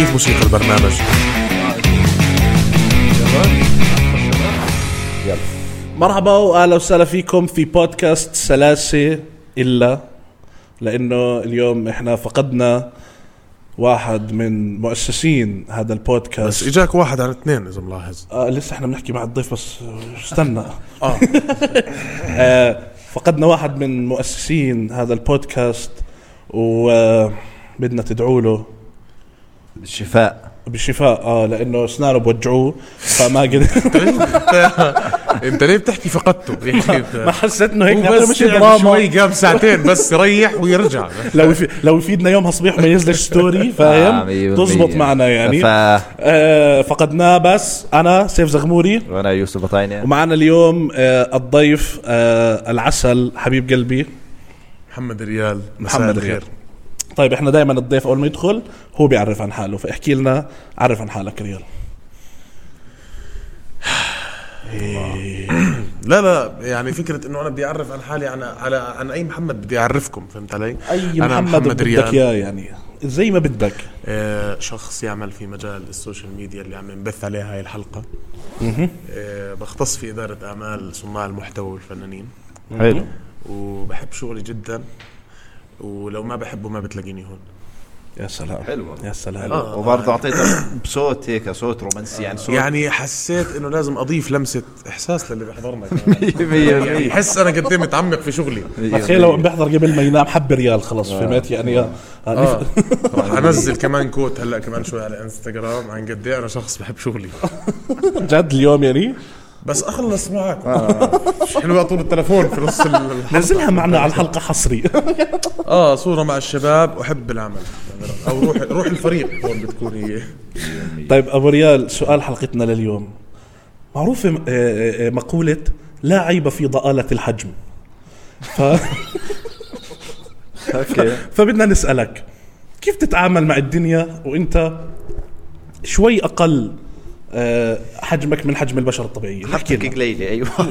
كيف موسيقى البرنامج؟ مرحبا وأهلا وسهلا فيكم في بودكاست سلاسة إلا لأنه اليوم إحنا فقدنا واحد من مؤسسين هذا بس البودكاست إجاك واحد على اثنين إذا ملاحظ. آه لسه إحنا بنحكي مع الضيف بس استنى. آه. آه فقدنا واحد من مؤسسين هذا البودكاست وبدنا تدعوا له. الشفاء بالشفاء آه لأنه اسنانه بوجعوه فما قدر أنت ليه بتحكي فقدته ما حسيت إنه هيك بس مش دراما شوي قام ساعتين بس يريح ويرجع. لو لو يفيدنا يوم صبيح ما ينزل story فاهم؟ تزبط. معنا يعني. ف... آه فقدناه بس أنا سيف زغموري. وأنا يوسف بطاينة. ومعنا اليوم آه الضيف آه العسل حبيب قلبي. محمد ريال مساء محمد الخير. ريال طيب إحنا دائما الضيف أول ما يدخل هو بيعرف عن حاله فاحكي لنا عرف عن حالك ريال لا لا يعني فكرة إنه أنا بدي أعرف عن حالي عن على عن أي محمد بدي أعرفكم فهمت علي؟ أي أنا محمد, محمد بدك. إياه يعني زي ما بدك. آه شخص يعمل في مجال ال social media اللي عم نبث عليها هاي الحلقة. آه بختص في إدارة أعمال صناع المحتوى والفنانين. حلو. وبحب شغلي جدا ولو ما بحبه ما بتلاقيني هون. يا سلام. حلو. يا سلام. آه. وبرضه أعطيته بصوت هيك صوت رومانسي يعني صوت يعني حسيت إنه لازم أضيف لمسة إحساس للي بيحضرنا مية يعني بالمية. حس أنا قد إيه متعمق في شغلي. تخيل لو بيحضر قبل ما ينام حب ريال خلص فهمت؟ يعني آه. آه راح أنزل كمان كوت هلأ كمان شوي على إنستغرام عن قد إيه أنا شخص بحب شغلي. جد اليوم يعني؟ بس أخلص معك. مش حلوة طول التلفون في نص ال- نزلها معنا على الحلقة حصري. آه صورة مع الشباب واحب العمل. أو روح روح الفريق هون بتكون هي. طيب أبو ريال سؤال حلقتنا لليوم. معروفة آه، آه، مقولة لا عيب في ضآلة الحجم. ف... أوكي. فبدنا نسألك كيف تتعامل مع الدنيا وأنت شوي أقل آه، حجمك من حجم البشر الطبيعيين. لنا. قليله أيوه.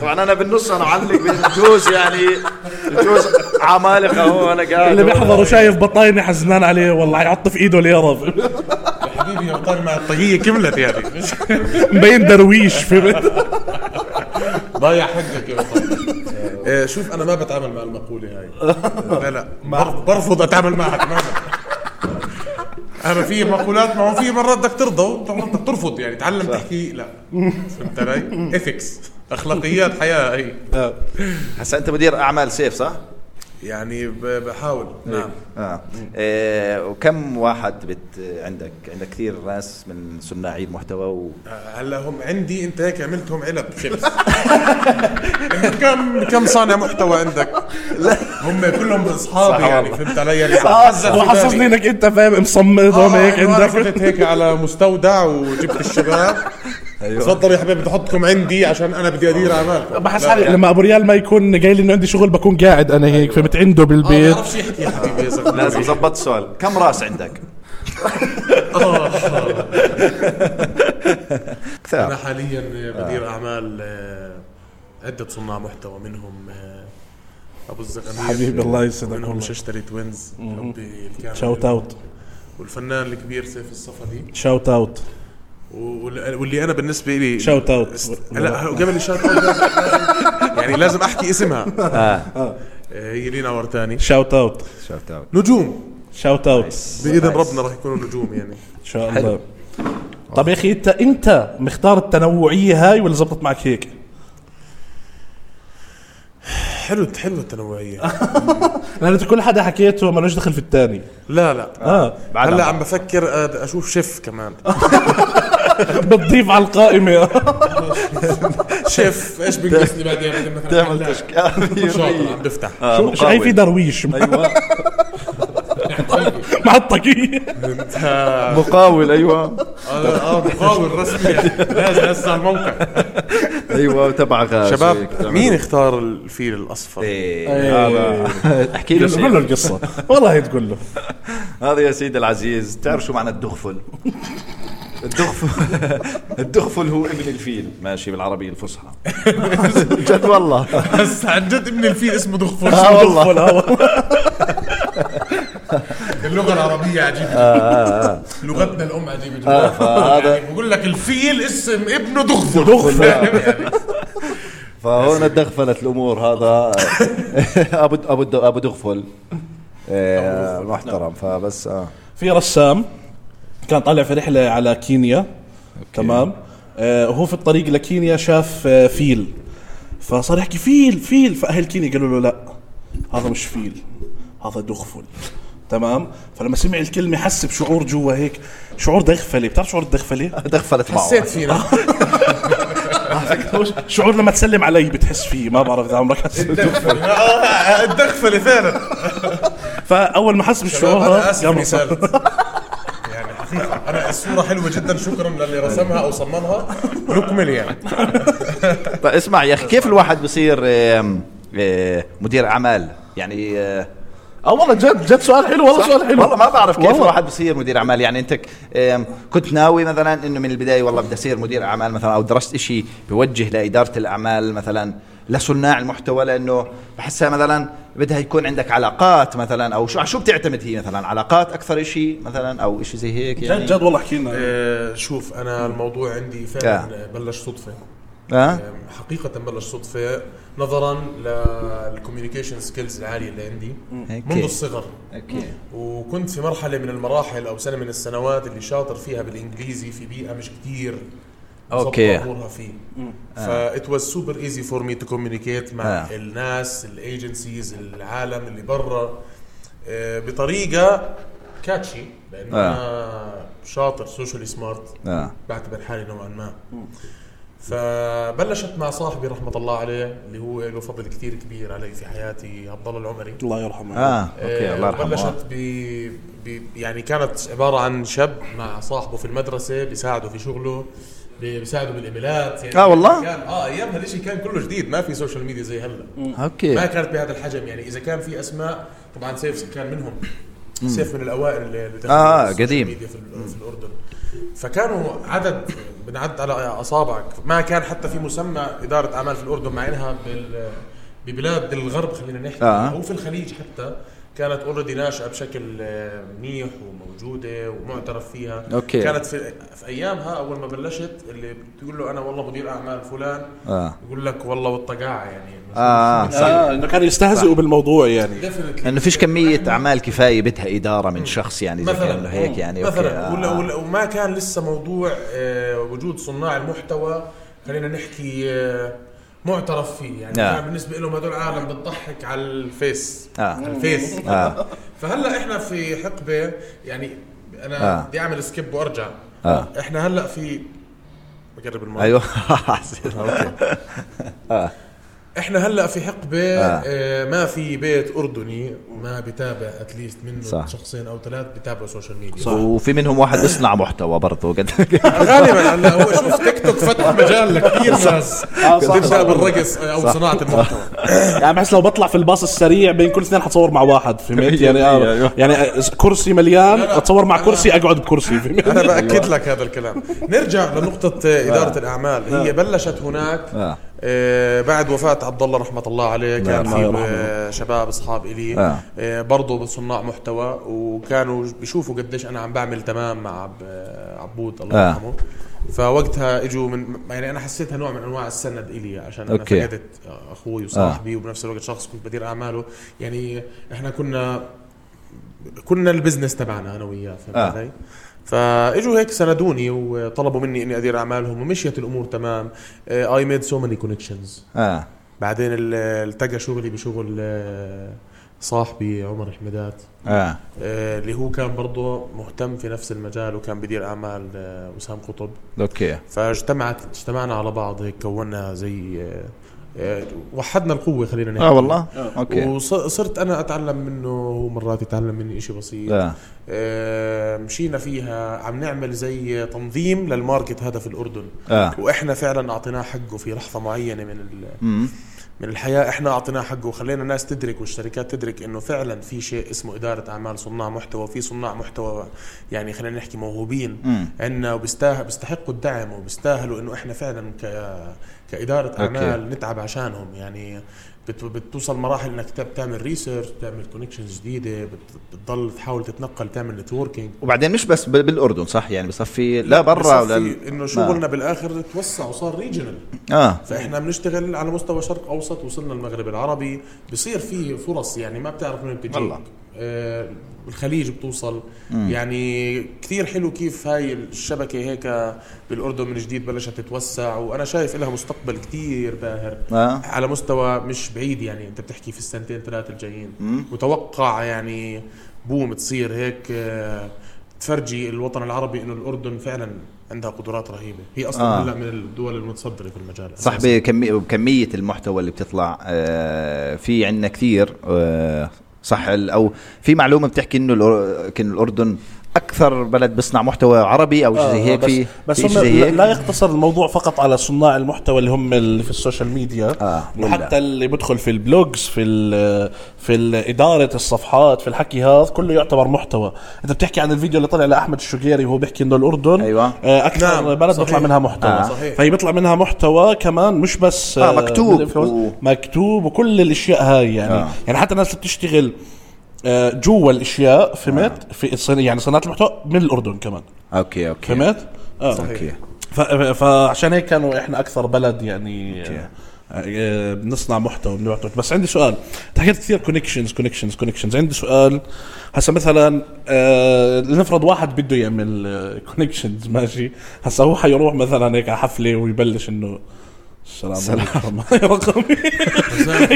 طبعا أنا بالنص أنا علق بين الجوز يعني الجوز عمالقة هو أنا قاعد اللي بيحضر وشايف بطاينه حزنان عليه والله يحط في إيده ليره حبيبي يا مع الطاقية كملت يعني. مبين درويش فهمت ضايع حقك يا بطل آه، شوف أنا ما بتعامل مع المقولة هاي. لا لا بر- برفض أتعامل معها تماما. أنا في مقولات ما هو في مرات بدك ترضى ومرات بدك ترفض يعني تعلم تحكي لا فهمت علي؟ اثكس أخلاقيات حياة هي هسا أنت مدير أعمال سيف صح؟ يعني ب- بحاول. نعم. آه. إيه وكم واحد بت عندك؟ عندك كثير ناس من صناعي المحتوى و... آه، هلا هم عندي انت هيك عملتهم علب. إنت كم كم صانع محتوى عندك؟ لا. هم كلهم أصحابي صح يعني. فهمت علي؟ يعني وحسسني إنك أنت فاهم هون هيك آه، عندك. فتت هيك على مستودع وجبت الشباب أيوة. تفضلوا يا حبيبي بدي أحطكم عندي عشان أنا بدي أدير اعمالكم بحس حالي. لما أبو ريال ما يكون قايل لي إنه عندي شغل بكون قاعد أنا هيك فهمت؟ عنده ما بالبيت بعرفش يحكي يا حبيبي لازم ظبط السؤال كم راس عندك؟ أنا كثير حاليا بدير أعمال آه، عدة صناع محتوى منهم آه، أبو الزغنير حبيبي الله يسعدك منهم. ششتري توينز حبي الكامل. shout out والفنان الكبير سيف الصفدي. shout out واللي أنا بالنسبة لي shout out لا قبل ال shout out يعني لازم أحكي اسمها. آه. آه، هي لينا ورتاني shout out shout out نجوم. shout out بإذن ربنا راح يكونوا نجوم يعني. ان شاء الله. طب يا أخي انت أنت مختار التنوعية هاي ولا زبطت معك هيك؟ حلو حلو التنوعية. لأن أنت كل حدا حكيته مالوش دخل في الثاني لا لا. آه. هلأ عم- عم بفكر آه، أشوف شيف كمان. بتضيف على القائمة. شيف إيش بنقصني بعدين؟ تعمل حلاق. تشكيل شاطر عم بفتح. آه، شو شو هي في مقاول. درويش. أيوه. مع الطاقيه آه، مقاول أيوه. آه مقاول رسمي. لازم هسه على الموقع. أيوه تبع غاز. شباب. مين اختار الفيل الأصفر؟ إيه، هذا. احكي له قول له. القصة. والله تقول له. هذا يا سيدي العزيز تعرف شو معنى الدغفل؟ الدغفل الدغفل هو ابن الفيل. ماشي بالعربية الفصحى. جد والله. بس عن جد ابن الفيل اسمه دغفل. آه والله. آه. اللغة العربية عجيبة. آه، لغتنا الأم عجيبة. جدا يعني بقول لك الفيل اسم ابنه دغفل. دغفل. يعني؟ فهون تدخلت الأمور هذا أبو أبو أبو دغفل. آه، محترم. فبس آه. في رسام كان طالع في رحلة على كينيا. تمام. آه وهو في الطريق لكينيا شاف آه فيل. فصار يحكي فيل فيل. فأهل كينيا قالوا له لا هذا مش فيل هذا دغفل. تمام؟ فلما سمع الكلمة حس بشعور جوا هيك شعور دغفلة. بتعرف شعور الدغفلة؟ دخلت معه. حسيت فينا شعور لما تسلم علي بتحس فيه ما بعرف إذا عمرك حسيت. آه، الدغفلة فعلا. فأول ما حس بالشعور أنا هذا آسف يعني حقيقة أنا الصورة حلوة جدا. شكرا للي رسمها أو صممها. نكمل يعني. طيب اسمع يا أخي كيف الواحد بصير آه، مدير أعمال؟ يعني آه، آه والله جد جد سؤال حلو والله سؤال حلو. والله ما بعرف كيف والله. الواحد بصير مدير أعمال. يعني أنت كنت ناوي مثلا إنه من البداية والله بدي أصير مدير أعمال مثلا أو درست إشي بوجه لإدارة الأعمال مثلا لصناع المحتوى لأنه بحسها مثلا بدها يكون عندك علاقات مثلا أو شو شو بتعتمد هي مثلا؟ علاقات أكثر إشي مثلا أو إشي زي هيك يعني؟ جد جد والله احكي لنا. آه، شوف أنا الموضوع عندي فعلا بلش صدفة. آه حقيقة بلش صدفة نظرا لل communication skills العالية اللي عندي. منذ الصغر. أوكي. وكنت في مرحلة من المراحل أو سنة من السنوات اللي شاطر فيها بالإنجليزي في بيئة مش كتير. أوكي. مظبطة أمورها فيه ف it was super easy for me to communicate مع آه. الناس ال agencies العالم اللي برا. آه، بطريقة catchy لأنه آه. أنا شاطر socially smart آه. بعتبر حالي نوعا ما. فبلشت مع صاحبي رحمة الله عليه اللي هو له فضل كثير كبير علي في حياتي عبد الله العمري. الله يرحمه. آه okay الله يرحمه. بلشت ب... ب... يعني كانت عبارة عن شاب مع صاحبه في المدرسة بيساعده في شغله بي- بيساعده بالإيميلات. يعني آه والله؟ كان آه أيامها الإشي كان كله جديد ما في social media زي هلأ. ما okay كانت بهذا الحجم يعني إذا كان في أسماء طبعا سيف كان منهم. سيف من الأوائل اللي اللي دخلوا آه، قديم. في, في الأردن. فكانوا عدد بنعد على أصابعك. ما كان حتى في مسمى إدارة أعمال في الأردن مع إنها بال ببلاد الغرب خلينا نحكي. آه. أو في الخليج حتى. كانت already ناشئة بشكل آه، منيح وموجودة ومعترف فيها okay. كانت في, في أيامها أول ما بلشت اللي بتقول له أنا والله مدير أعمال فلان آه يقول لك والله والطقاعة يعني آه، صح. آه إنه كانوا يستهزئوا بالموضوع يعني. إنه فيش كمية أعمال كفاية بدها إدارة من شخص يعني زي مثلا كانه هيك يعني مثلا okay. ولا آه. ولا وما كان لسه موضوع آه، وجود صناع المحتوى خلينا نحكي آه، معترف فيه يعني آه. بالنسبة لهم هدول عالم بتضحك على الفيس آه. على الفيس آه. فهلا إحنا في حقبة يعني أنا آه. بدي أعمل skip وأرجع آه. إحنا هلا في بقرب المايك أيوه إحنا هلأ في حقبه آه. آه. ما في بيت أردني ما بتابع at least منه صح. شخصين أو ثلاث بتابعوا social media صح. وفي منهم واحد يصنع محتوى برضه قد غالبا هلأ هو شوف تيك توك فتح مجال لكثير ناس آه، صح، تبدا صح. بالرقص أو صناعة المحتوى يعني بحس لو بطلع في الباص السريع بين كل اثنين حتصور مع واحد فهمت يعني أيوة، آه أيوة. يعني آه، كرسي مليان. أتصور مع كرسي أقعد بكرسي فهمت أنا بأكد لك هذا الكلام نرجع لنقطة إدارة الأعمال هي بلشت هناك آه. آه، بعد وفاة عبد الله رحمة الله عليه كان الله في. آه، شباب أصحاب إلي آه. آه، برضه صناع محتوى وكانوا بيشوفوا قديش أنا عم بعمل تمام مع عب- آه، عبود الله آه. يرحمه فوقتها إجوا من يعني أنا حسيتها نوع من أنواع السند إلي عشان أنا أوكي. فقدت أخوي وصاحبي وبنفس الوقت شخص كنت بدير أعماله يعني إحنا كنا كنا ال business تبعنا أنا وياه فهمت آه. فاجوا هيك سندوني وطلبوا مني إني أدير أعمالهم ومشيت الأمور تمام. I made so many connections آه. بعدين ال- التقى شغلي بشغل آه، صاحبي عمر حمدات آه. آه، اللي هو كان برضه مهتم في نفس المجال وكان بدير أعمال آه، وسام قطب. okay. فاجتمعت اجتمعنا على بعض هيك كونا زي آه، آه، وحدنا القوة خلينا نحكي. آه. والله okay وصرت أنا أتعلم منه وهو مرات يتعلم مني إشي بسيط. آه آه، مشينا فيها عم نعمل زي تنظيم لل market هذا في الأردن. آه. وإحنا فعلا أعطيناه حقه في لحظة معينة من ال... من الحياة. إحنا أعطيناه حقه وخلينا الناس تدرك والشركات تدرك إنه فعلا في شيء اسمه إدارة أعمال صناع محتوى وفي صناع محتوى يعني خلينا نحكي موهوبين عندنا وبيستاهل بيستحقوا الدعم وبيستاهلوا إنه إحنا فعلا ك كإدارة أعمال نتعب عشانهم. يعني بتوصل مراحل إنك ت- بتعمل research بتعمل connections جديدة بت- بتضل تحاول تتنقل تعمل networking وبعدين مش بس بال- بالأردن صح؟ يعني بصفي لا برا ولا إنه شغلنا بالآخر؟ توسع وصار regional آه. فإحنا بنشتغل على مستوى شرق أوسط وصلنا المغرب العربي. بصير في فرص يعني ما بتعرف من بتجيك والله. آه الخليج بتوصل يعني كثير حلو كيف هاي الشبكة هيك بالأردن من جديد بلشت تتوسع وأنا شايف لها مستقبل كثير باهر آه. على مستوى مش بعيد يعني أنت بتحكي في السنتين ثلاثة الجايين متوقع يعني بوم تصير هيك آه، تفرجي الوطن العربي إنه الأردن فعلا عندها قدرات رهيبة هي أصلا آه. هلأ من الدول المتصدرة في المجال صح. بكمية, بكمية المحتوى اللي بتطلع آه في عندنا كثير آه صح؟ أو في معلومة بتحكي إنه كأن الأردن أكثر بلد بيصنع محتوى عربي أو شيء زي هيك بس في بس في هم لا يقتصر الموضوع فقط على صناع المحتوى اللي هم اللي في ال social media آه، ولا. وحتى اللي بدخل في ال blogs في ال في ال- إدارة الصفحات في الحكي هذا كله يعتبر محتوى أنت بتحكي عن الفيديو اللي طلع لأحمد الشقيري وهو بيحكي إنه الأردن أيوة. آه، أكثر نعم، بلد صحيح. بيطلع منها محتوى آه. صحيح. فهي بيطلع منها محتوى كمان مش بس آه، مكتوب من ال influence- و- مكتوب وكل الأشياء هاي يعني آه. يعني حتى الناس اللي بتشتغل آه، جوا الأشياء فهمت؟ في الصين- يعني صناعة المحتوى من الأردن كمان. okay okay. فهمت؟ آه. okay. ف- فعشان هيك كانوا إحنا أكثر بلد يعني آه، آه، بنصنع محتوى بنبيع محتوى. بس عندي سؤال. انت حكيت كثير connections connections connections عندي سؤال. هسا مثلا آه لنفرض واحد بده يعمل connections ماشي؟ هسا هو حيروح مثلا هيك على حفلة ويبلش إنه السلام عليكم. هاي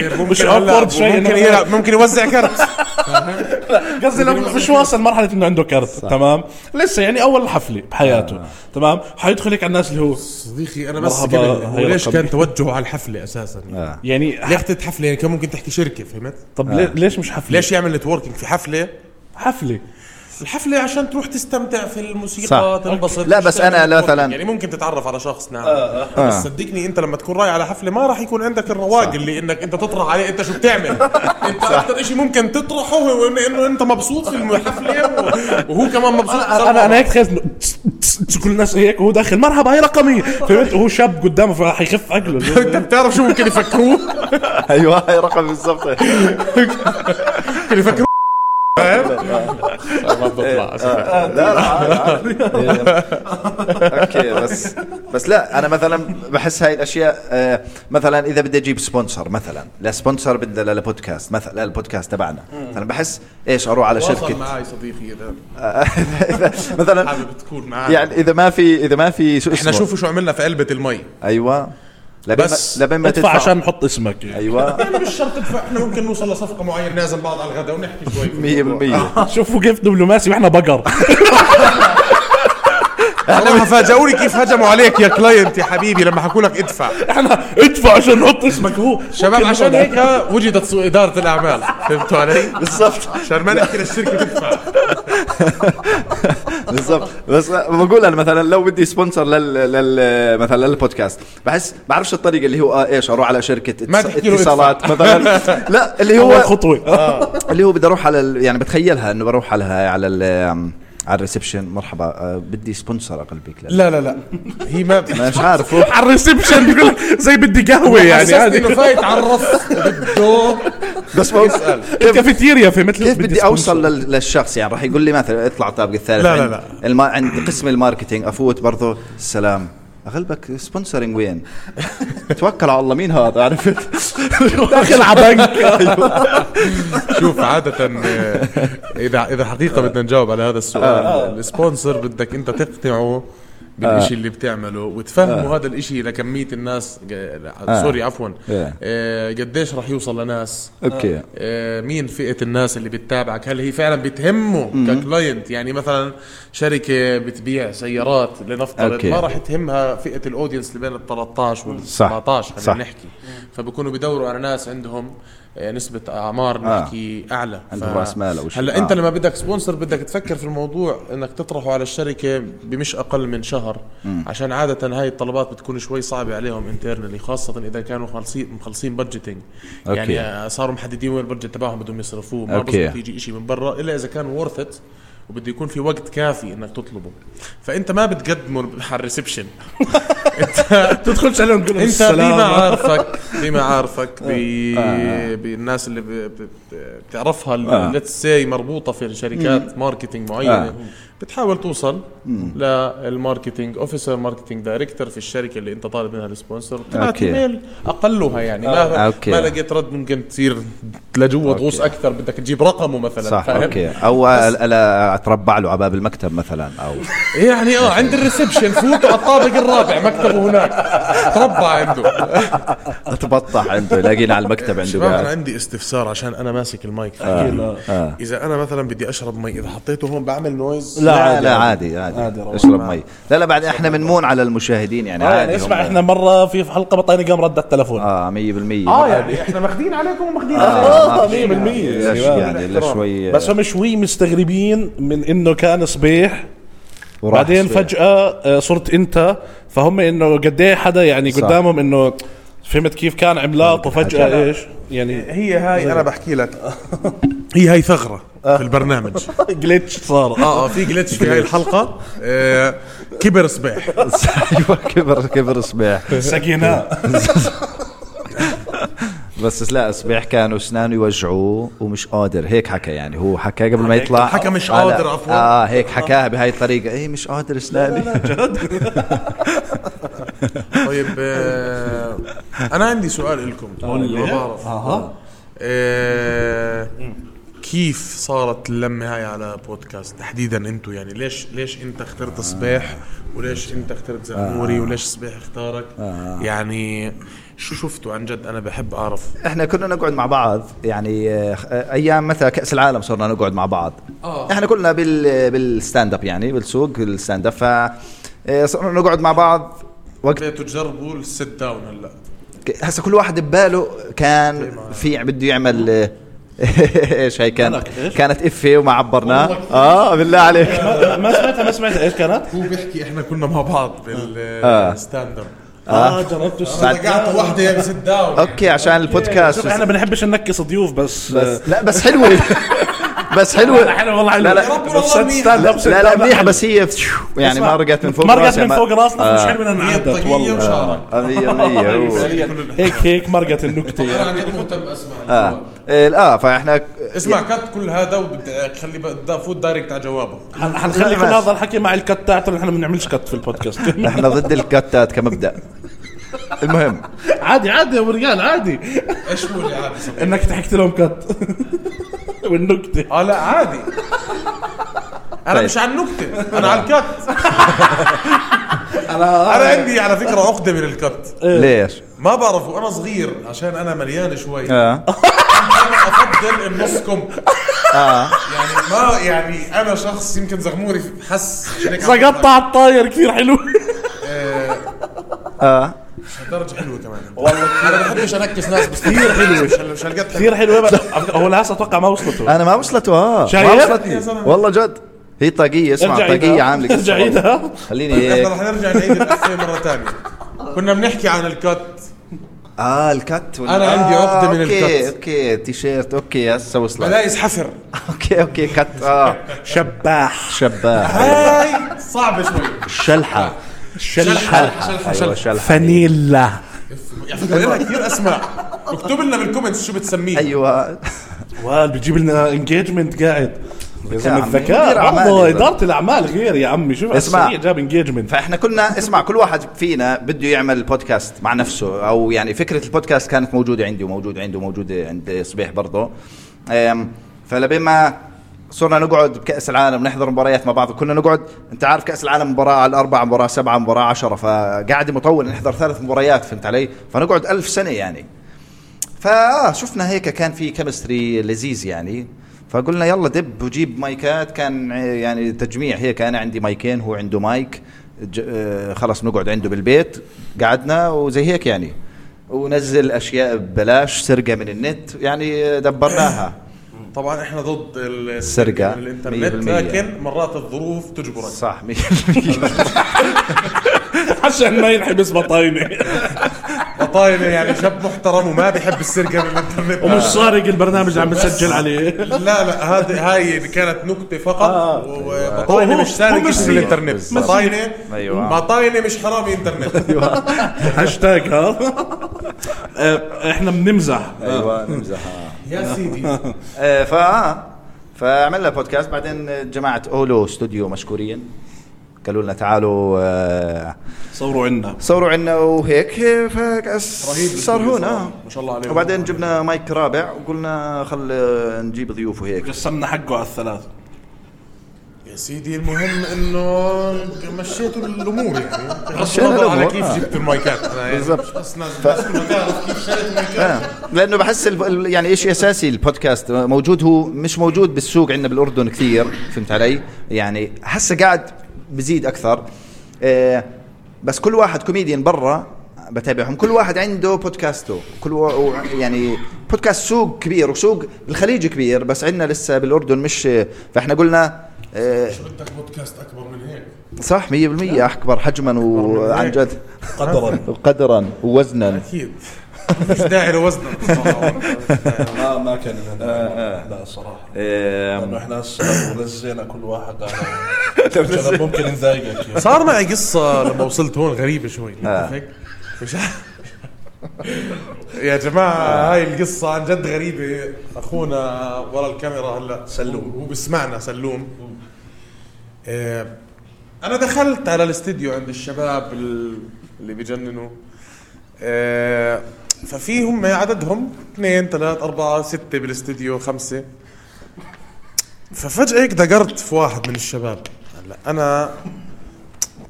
رقمي مش awkward شوي ممكن يلعب ممكن يوزع كرت. قصدي لو مش واصل مرحلة إنه عنده كرت. تمام؟ لسه يعني أول حفلة بحياته. تمام؟ حيدخل هيك على الناس اللي هو صديقي أنا بس ليش. كان توجهه على الحفلة أساسا؟ آه. يعني ياخذ حفلة؟ يعني كان ممكن تحكي شركة فهمت؟ طب ليه- ليش مش حفلة؟ ليش يعمل نتوركينج في حفلة؟ حفلة. الحفلة عشان تروح تستمتع في الموسيقى صح. تنبسط لا، بس أنا تعمل مثلاً- يعني ممكن تتعرف على شخص نعم. بس صدقني أنت لما تكون رايح على حفلة ما راح يكون عندك الرواق اللي إنك أنت تطرح عليه أنت شو بتعمل؟ أنت أكثر شيء ممكن تطرحه هو إنه- إنه أنت مبسوط في الحفله و- وهو كمان مبسوط أنا أنا, أنا هيك تس- كل الناس هيك وهو داخل مرحبا هاي رقمي. فهمت؟ وهو شاب قدامه فحيخف عقله. أنت بتعرف شو ممكن يفكروه؟ أيوه هاي رقم بالضبط. ممكن يفكروه. ما بتطلع لا لا عادي، عادي. okay بس بس لا أنا مثلا بحس هاي الأشياء آه، مثلا إذا بدي أجيب sponsor مثلا لا sponsor بدي للبودكاست مثلا للبودكاست تبعنا. مثلا بحس إيش أروح على شركة؟ معي صديقي اذا مثلا حابب تكون معي يعني إذا ما في إذا ما في شو إحنا اسمه. شوفوا شو عملنا في علبه المي. أيوه. لبين بس ما لبين ما تدفع. عشان نحط اسمك. يعني. أيوه. يعني مش شرط تدفع. إحنا ممكن نوصل لصفقة معينة نعزم بعض على الغداء ونحكي شوي في الموضوع. 100% شوفوا كيف دبلوماسي وإحنا بقر. أنا هفاجئوني كيف هجموا عليك يا client يا حبيبي لما حكوا لك ادفع. إحنا ادفع عشان نحط اسمك. هو شباب عشان هيك وجدت إدارة الأعمال. فهمتوا علي؟ بالضبط. عشان ما نحكي للشركة تدفع. بالضبط. بس بقول أنا مثلا لو بدي sponsor لل, لل مثلا للبودكاست بحس بعرفش الطريقة اللي هو آه إيش أروح على شركة ما اتصالات مثلا. لا اللي هو خطوة. اللي هو بدي أروح على ال- يعني بتخيلها إنه بروح على على ال- على ال reception. مرحبا. آه، بدي sponsor أغلبك لا لا لا لا. هي ما مش عارف. على ال reception بيقول زي بدي قهوة يعني عادي. إنه فايت على الرف بده بس ما يسال الكافيتيريا في مثل كيف بدي أوصل للشخص؟ يعني راح يقول لي مثلا اطلع الطابق الثالث. لا، لا، لا. عند قسم ال marketing. أفوت برضه السلام أغلبك sponsoring وين؟ توكل على الله مين هذا عرفت؟ داخل على بنك شوف عادة آه، إذا إذا حقيقة بدنا نجاوب على هذا السؤال ال sponsor بدك أنت تقنعه بالإشي اللي بتعمله وتفهمه هذا الإشي لكمية الناس ج- sorry عفوا. آه. آه، قديش راح يوصل لناس؟ okay. آه، مين فئة الناس اللي بتتابعك؟ هل هي فعلا بتهمه ك client يعني مثلا شركة بتبيع سيارات لنفترض okay. ما راح تهمها فئة ال audience اللي بين ال 13 وال صح. 17 صح. خلينا نحكي. فبكونوا بدوروا على ناس عندهم آه، نسبة أعمار آه. نحكي أعلى عندهم رأس مال أو شيء. هلأ آه. أنت لما بدك sponsor بدك تفكر في الموضوع إنك تطرحه على الشركة بمش أقل من شهر شهر عشان عادة هاي الطلبات بتكون شوي صعبة عليهم internally خاصة إذا كانوا مخلصين مخلصين budgeting. يعني صاروا محددين وين ال budget تبعهم بدهم يصرفوه ما. بزبط يجي شيء من برا إلا إذا كان worth it وبده يكون في وقت كافي إنك تطلبه فأنت ما بتقدمه على ال reception تدخلش عليهم تقول أنت. بمعارفك بمعارفك ب- بالناس اللي ب- ب- بتعرفها آه. let's say مربوطة في شركات marketing معينة آه. بتحاول توصل لل marketing officer marketing director في الشركة اللي انت طالب منها ال sponsor تبعت. ايميل أقلها يعني ما okay. ما لقيت رد ممكن تصير لجوا تغوص أكثر بدك تجيب رقمه مثلا صح فاهم؟ okay أو ألا أتربع له على باب المكتب مثلا أو يعني آه عند ال reception فوت على الطابق الرابع مكتبه هناك تربع عنده أتبطح عنده يلاقينا على المكتب عنده شباب أنا عندي استفسار عشان أنا ماسك المايك آه. آه. إذا أنا مثلا بدي أشرب مي إذا حطيته هون بعمل noise لا، لا عادي، لا عادي. عادي. عادي،. اشرب مي. لا لا بعد إحنا بنمون على المشاهدين يعني آه، عادي يعني اسمع إحنا مرة في حلقة بطينا قام رد التلفون. آه 100% آه يعني إحنا ماخذين عليكم وماخذين آه، ما في 100% ليش يعني يعني شوي. بس هم شوي مستغربين من إنه كان صبيح وراح بعدين. فجأة آه، صرت أنت. فهم إنه قد إيه حدا يعني. قدامهم إنه فهمت كيف كان عملاق وفجأة حكى. إيش؟ يعني هي هاي أنا بحكي لك. هي هاي ثغرة في البرنامج. جليتش صار. آه آه في جلتش في هاي الحلقة. آه كبر صباح. أيوه كبر كبر صبيح سقيناه بس لا صبيح كانوا اسنانه يوجعوه ومش قادر. هيك حكى يعني. هو حكى قبل ما يطلع. حكى مش آه،. قادر عفواً. آه هيك حكاها بهاي الطريقة. إيه مش قادر اسناني. طيب آه أنا عندي سؤال لكم ما بعرف آه كيف صارت اللمة هاي على بودكاست؟ تحديدا أنتم يعني ليش ليش أنت اخترت صبيح وليش أنت اخترت زغموري؟ وليش صبيح اختارك؟ يعني شو شفتوا عن جد؟ أنا بحب أعرف. إحنا كنا نقعد مع بعض يعني آه، أيام مثلا كأس العالم صرنا نقعد مع بعض. آه. إحنا كلنا بال بال stand up يعني بالسوق ال stand up ف آه، صرنا نقعد مع بعض. وقت بديتوا تجربوا ال sit down هلا؟ هسه كل واحد بباله كان في بده يعمل آه، إيش هي كان؟ كانت افيه وما عبرناه آه بالله عليك. ما سمعتها ما سمعتها. إيش كانت؟ هو بيحكي إحنا كنا مع بعض آه. بالستاند اب آه. جربت الساعة رجعت واحدة يا أوكي عشان البودكاست. شوف إحنا بنحبش ننكس ضيوف بس بس لا بس حلوة. بس حلوة. حلو والله حلو لا لا. بس up, لا لا down منيح حلو. بس هي يعني اسمع، مرقت من فوق مرقت راسي من ما- فوق راسنا مش آه. حلو بدنا هي نعدت الطاقية والله. وشعرك آه،. هيك هيك مرقت النكتة أنا يعني مهتم أسمع. آه. إيه، آه فإحنا اسمع cut كل هذا وبدي خلي بدي فوت direct على جوابه. حن- حنخلي كل. هذا الحكي مع ال cut تاعته نحن ما بنعملش cut في البودكاست؟ إحنا ضد ال cut ات كمبدأ. المهم. عادي عادي يا أبو رجال عادي. إيش هو اللي عادي؟ إنك ضحكت لهم cut والنكتة. آه لا عادي. أنا طيب. مش على النكتة أنا على ال cut أنا أنا عندي على فكرة عقدة من ال cut ليش؟ ما بعرف وأنا صغير عشان أنا مليان شوي. آه. أنا أفضل النص كم آه. يعني ما يعني أنا شخص يمكن زغموري حس سقطت على الطاير كثير حلو. آه، آه. درجة حلوة كمان. والله أنا بحبش أنكس ناس بس كثير حلوة. مش هال- مش هالقد حلوة. كثير حلو بس هو لسه أتوقع ما وصلته أنا ما وصلته آه. شايف؟ ما وصلتني. والله جد. هي طاقية اسمع طاقية عاملة ارجع عيدها خليني إحنا رح نرجع نعيد القصة مرة ثانية. كنا بنحكي عن ال cut آه ال cut وال- أنا عندي آه، عقدة من okay ال cut. okay T-shirt okay هسه وصلت. بلايز حفر. okay okay cut آه. شباح. شباح. هاي صعبة شوي. شلحة. شلحة. شلحة. شلحة. فانيلا. على فكرة لنا كثير اسماء اكتب لنا بال comments شو بتسميه. أيوه. وال بتجيب لنا engagement قاعد. يا زلمه الذكاء برضه. إدارة الأعمال غير يا عمي. شوف اسمع. جاب engagement فإحنا كنا اسمع كل واحد فينا بده يعمل بودكاست مع نفسه. أو يعني فكرة البودكاست كانت موجودة عندي وموجودة عنده وموجودة عند صبيح برضه. فلبين ما صرنا نقعد بكأس العالم نحضر مباريات مع بعض كنا نقعد أنت عارف كأس العالم مباراة على الاربعه مباراة سبعة مباراة عشرة فقاعد مطول نحضر ثلاث مباريات فهمت علي؟ فنقعد ألف سنة يعني. فاه شفنا هيك كان في chemistry لذيذ يعني. فقلنا يلا دبر وجيب مايكات كان يعني تجميع هيك أنا عندي مايكين هو عنده مايك آه، خلص نقعد عنده بالبيت قعدنا وزي هيك يعني. ونزل أشياء ببلاش سرقة من النت يعني دبرناها. طبعا إحنا ضد السرقة من الإنترنت 100%. لكن مرات الظروف تجبرك. صح 100% عشان ما ينحبس بطاينة. بطاينة يعني شاب محترم وما بيحب السرقة من الإنترنت. ومش سارق البرنامج اللي عم بسجل عليه. لا لا هذه هاي كانت نكتة فقط. آه. وبطاينة هو- مش سارق اسم سيء. الإنترنت. بطاينه أيوة. بطاينة مش حرامي إنترنت. هاشتاج ها؟ آه، إحنا بنمزح. أيوه نمزح يا سيدي. آه، فا فعملنا بودكاست. بعدين جماعة أولو استوديو مشكورين. قالوا لنا تعالوا آه، صوروا عنا. صوروا عنا وهيك. صار هنا صراحة. ما شاء الله عليهم. وبعدين جبنا مايك رابع وقلنا خل نجيب ضيوف وهيك. قسمنا حقه على الثلاثة يا سيدي المهم إنه مشيتوا الأمور يعني. مشينا النظر على كيف آه. جبتوا المايكات؟ أنا يعني بالضبط. تعرف كيف شريت المايكات. آه. لأنه بحس ال- ال- يعني شيء أساسي البودكاست؟ موجود هو مش موجود بالسوق عندنا بالأردن كثير فهمت علي؟ يعني هسه قاعد بزيد أكثر. آه، بس كل واحد كوميديان برا بتابعهم. كل واحد عنده بودكاسته. كل و... يعني بودكاست سوق كبير وسوق بالخليج كبير بس عندنا لسه بالأردن مش فإحنا قلنا آه، بدك بودكاست أكبر من هيك؟ صح 100% أكبر حجما وعن جد. قدرا. قدرا ووزنا. أكيد. مش داعي لوزنه بصراحة. ما ما كان لنا لا صراحة. لأنه آه، إحنا هسه نزينا كل واحد على ممكن نضايقك يعني. صار معي قصة لما وصلت هون غريبة شوي. آه. مش. يا جماعة هاي القصة عن جد غريبة. أخونا ورا الكاميرا هلا. سلوم. هو بسمعنا سلوم. آه، أنا دخلت على الاستديو عند الشباب ال- اللي بيجننوا. آه، ففي هم عددهم اثنين ثلاث أربعة ستة بالاستديو خمسة. ففجأة هيك دقرت في واحد من الشباب. هلا أنا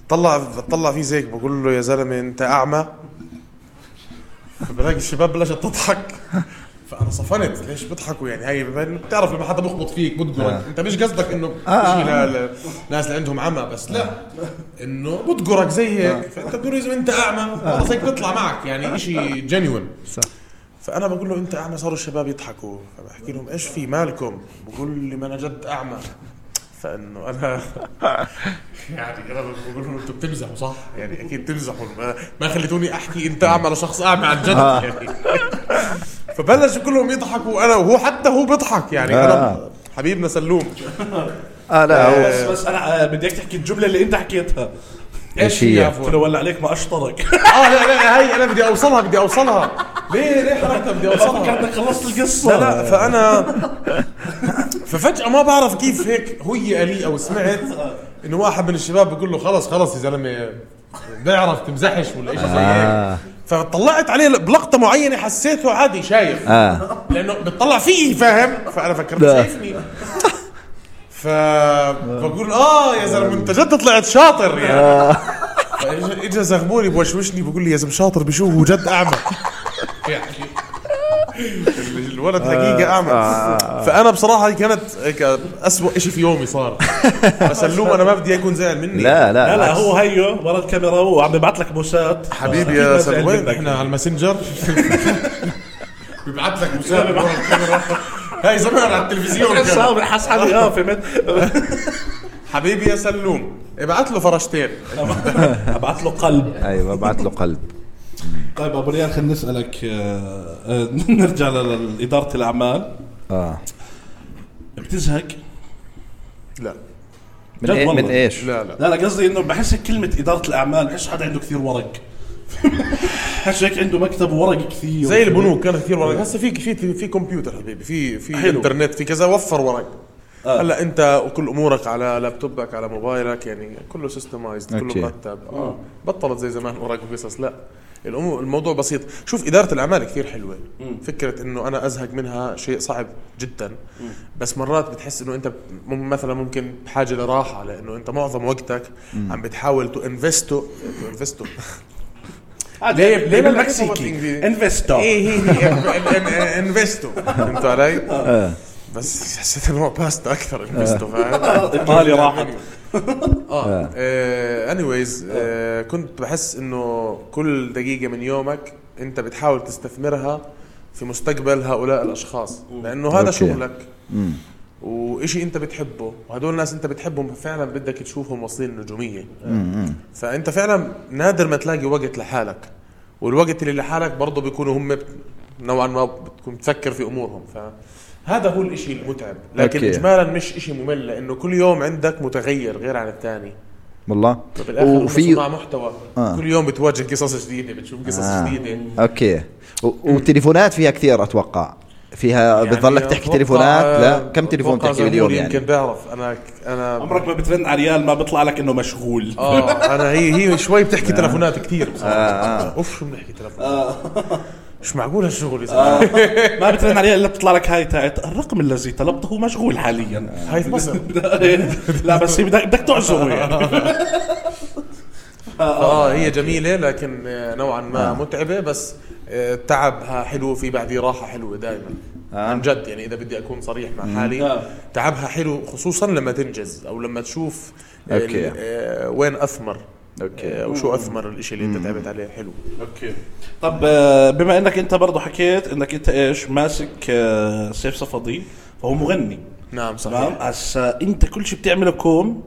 طلع طلع فيه زيك بقول له يا زلمة أنت أعمى. بلاقي الشباب بلشت تضحك. فأنا صفنت. ليش بيضحكوا يعني؟ هاي بتعرف لما حدا بخبط فيك بتقرك أنت مش قصدك إنه شيء للناس اللي عندهم عمى بس لا. إنه بتقرك زي هيك. فأنت بتقول زلمه أنت أعمى خلص هيك بيطلع معك يعني شيء جينيون صح. فأنا بقول له أنت أعمى صاروا الشباب يضحكوا. فبحكي لهم إيش في مالكم؟ بقول لي ما أنا جد أعمى. فإنه أنا يعني أنا بقول لهم أنتم بتمزحوا صح؟ يعني أكيد بتمزحوا ما, ما خليتوني أحكي أنت اعمى لشخص اعمى عن جد. يعني. فبلش كلهم يضحكوا أنا وهو حتى هو بيضحك يعني أنا آه. حبيبنا سلوم. آه لا هو بس بس أنا آه، بدي اياك تحكي الجملة اللي أنت حكيتها. إيش هي؟ له ولا عليك ما اشطرك آه لا لا هي أنا بدي أوصلها بدي أوصلها. ليه ليه حركتها؟ بدي أوصلها. كانك خلصت القصة. لا لا فأنا ففجأة ما بعرف كيف هيك هي لي أو سمعت إنه واحد من الشباب بيقول له خلص خلص يا زلمة بيعرف تمزحش ولا شيء زي آه. هيك فطلعت عليه بلقطة معينة حسيته عادي شايف. آه. لأنه بتطلع فيي فاهم؟ فأنا فكرت. شايفني. فبقول آه يا زلمة أنت جد طلعت شاطر يعني. فإجا إجا زغموني بوشوشني بقول لي يا زلمة شاطر بشو هو جد أعمى. يعني الولد حقيقة أعمى. فأنا بصراحة هي كانت هيك أسوأ شيء في يومي صار. فسلوم أنا ما بدي يكون زعل مني. لا لا لا. هو هيو ورا الكاميرا وعم ببعث لك بوسات. حبيبي يا ما زعل سلوم وين؟ منك. إحنا على الماسنجر. بيبعث لك مسابقة ورا الكاميرا هاي زمان على التلفزيون كان. صار حس حالي. آه فهمت. حبيبي يا سلوم. ابعث له فرشتين. أبعث له قلب. أيوه بعت له قلب. طيب أبو ريان خلينا نسألك آه، آه، نرجع لإدارة الأعمال. آه. بتزهق؟ لا. من, إيه. من إيش؟ لا لا. لا لا قصدي إنه بحس كلمة إدارة الأعمال بحس حدا عنده كثير ورق. بحس هيك عنده مكتب ورق كثير. زي البنوك كان كثير ورق. هسه في في في كمبيوتر حبيبي في في. إنترنت في كذا وفر ورق. آه. هلأ أنت وكل أمورك على لابتوبك على موبايلك يعني كله سيستمايزد. كله مرتب. آه. بطلت زي زمان ورق وقصص لا. الموضوع بسيط. شوف إدارة الأعمال كثير حلوة. فكرة إنه أنا أزهق منها شيء صعب جدا. بس مرات بتحس إنه أنت مم- مثلا ممكن بحاجه لراحة لأنه أنت معظم وقتك عم بتحاول to invest to to invest to ليه- ليه بالإنجليزي؟ invest to إيه هي هي invest to فهمتوا علي؟ آه. بس حسيت انه باستا أكثر investo فاهم؟ ايطالي راحت. آه. anyways كنت بحس إنه كل دقيقة من يومك أنت بتحاول تستثمرها في مستقبل هؤلاء الأشخاص لأنه هذا okay. شغلك. وإشي أنت بتحبه وهدول الناس أنت بتحبهم فعلا بدك تشوفهم واصلين النجوميه فأنت فعلا نادر ما تلاقي وقت لحالك. والوقت اللي لحالك برضه بيكونوا هم نوعا ما بتكون تفكر في أمورهم. فهذا هو الإشي المتعب. لكن okay. اجمالا مش إشي ممل لأنه كل يوم عندك متغير غير عن الثاني. والله؟ بالاخر وفي صناع محتوى. آه. آه. كل يوم بتواجه قصص جديدة بتشوف قصص آه. آه. جديدة. okay. و- والتليفونات فيها كثير أتوقع. فيها يعني بتضلك تحكي تليفونات؟ لا. كم تليفون تحكي باليوم يعني؟ يمكن بيعرف أنا أنا عمرك ما بترن على ريال ما بيطلع لك إنه مشغول. آه أنا هي هي شوي بتحكي تلفونات كثير بصراحة. آه. أوف شو بنحكي تلفونات؟ مش معقول هالشغل يا زلمة؟ ما بترن ريال إلا بتطلع لك هاي تاعت الرقم الذي طلبته مشغول حاليا. هاي في مصر. لا بس هي بدك بدك يعني آه. هي جميلة لكن آه، نوعا ما متعبة بس آه، تعبها حلو في بعديه راحة حلوة دائما آه. عن جد يعني إذا بدي أكون صريح مع حالي آه. تعبها حلو خصوصا لما تنجز أو لما تشوف okay. آه، وين أثمر. okay. آه، وشو أثمر الإشي اللي أنت تعبت عليه؟ حلو. okay. طب آه، بما إنك أنت برضه حكيت إنك أنت إيش ماسك آه، سيف صفدي فهو مغني. نعم تمام؟ صحيح هسا أنت كل شيء بتعمله كوم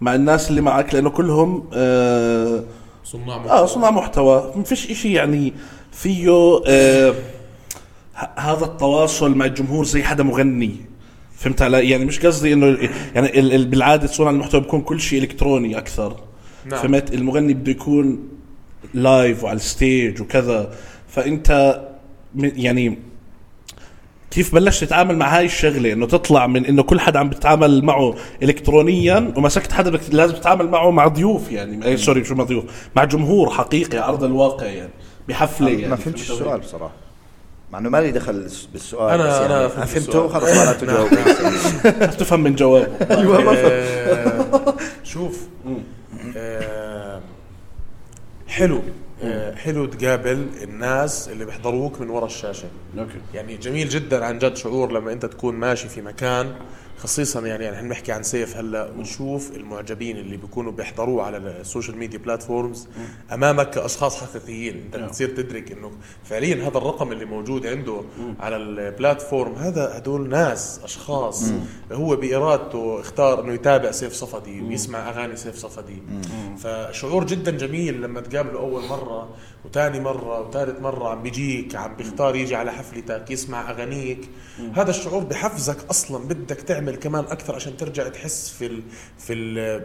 مع الناس اللي معك لأنه كلهم آه صناع آه صناع محتوى. ما فيش إشي يعني فيه آه هذا التواصل مع الجمهور زي حدا مغني. فهمت علي؟ يعني مش قصدي إنه يعني ال- ال- بالعادة صناع المحتوى بيكون كل شيء إلكتروني أكثر. نعم. فهمت؟ المغني بده يكون live وعلى ال stage وكذا. فأنت يعني كيف بلشت تتعامل مع هاي الشغلة؟ إنه تطلع من إنه كل حدا عم بتتعامل معه الكترونيا ومسكت حدا بدك لازم تتعامل معه مع ضيوف يعني. اي sorry شو مع ضيوف. مع جمهور حقيقي على أرض الواقع يعني. بحفلة يعني ما فهمتش السؤال بصراحة. مع إنه مالي دخل بالسؤال بس يعني فهمت فهمته. خلص لا تجاوب تفهم من جوابه. آه، شوف. حلو آه، حلو تقابل الناس اللي بيحضروك من وراء الشاشة. okay. يعني جميل جدا عن جد شعور لما أنت تكون ماشي في مكان خصيصا يعني يعني إحنا بنحكي عن سيف هلأ ونشوف المعجبين اللي بيكونوا بيحضروه على ال social media platforms أمامك كأشخاص حقيقيين. أنت بتصير تدرك إنه فعليا هذا الرقم اللي موجود عنده على ال platform هذا هدول ناس أشخاص هو بإرادته اختار إنه يتابع سيف صفدي ويسمع أغاني سيف صفدي. فشعور جدا جميل لما تقابله أول مرة. وثاني مرة وثالث مرة عم بيجيك عم بيختار يجي على حفلتك يسمع أغانيك. هذا الشعور بحفزك أصلا بدك تعمل كمان أكثر عشان ترجع تحس في ال في ال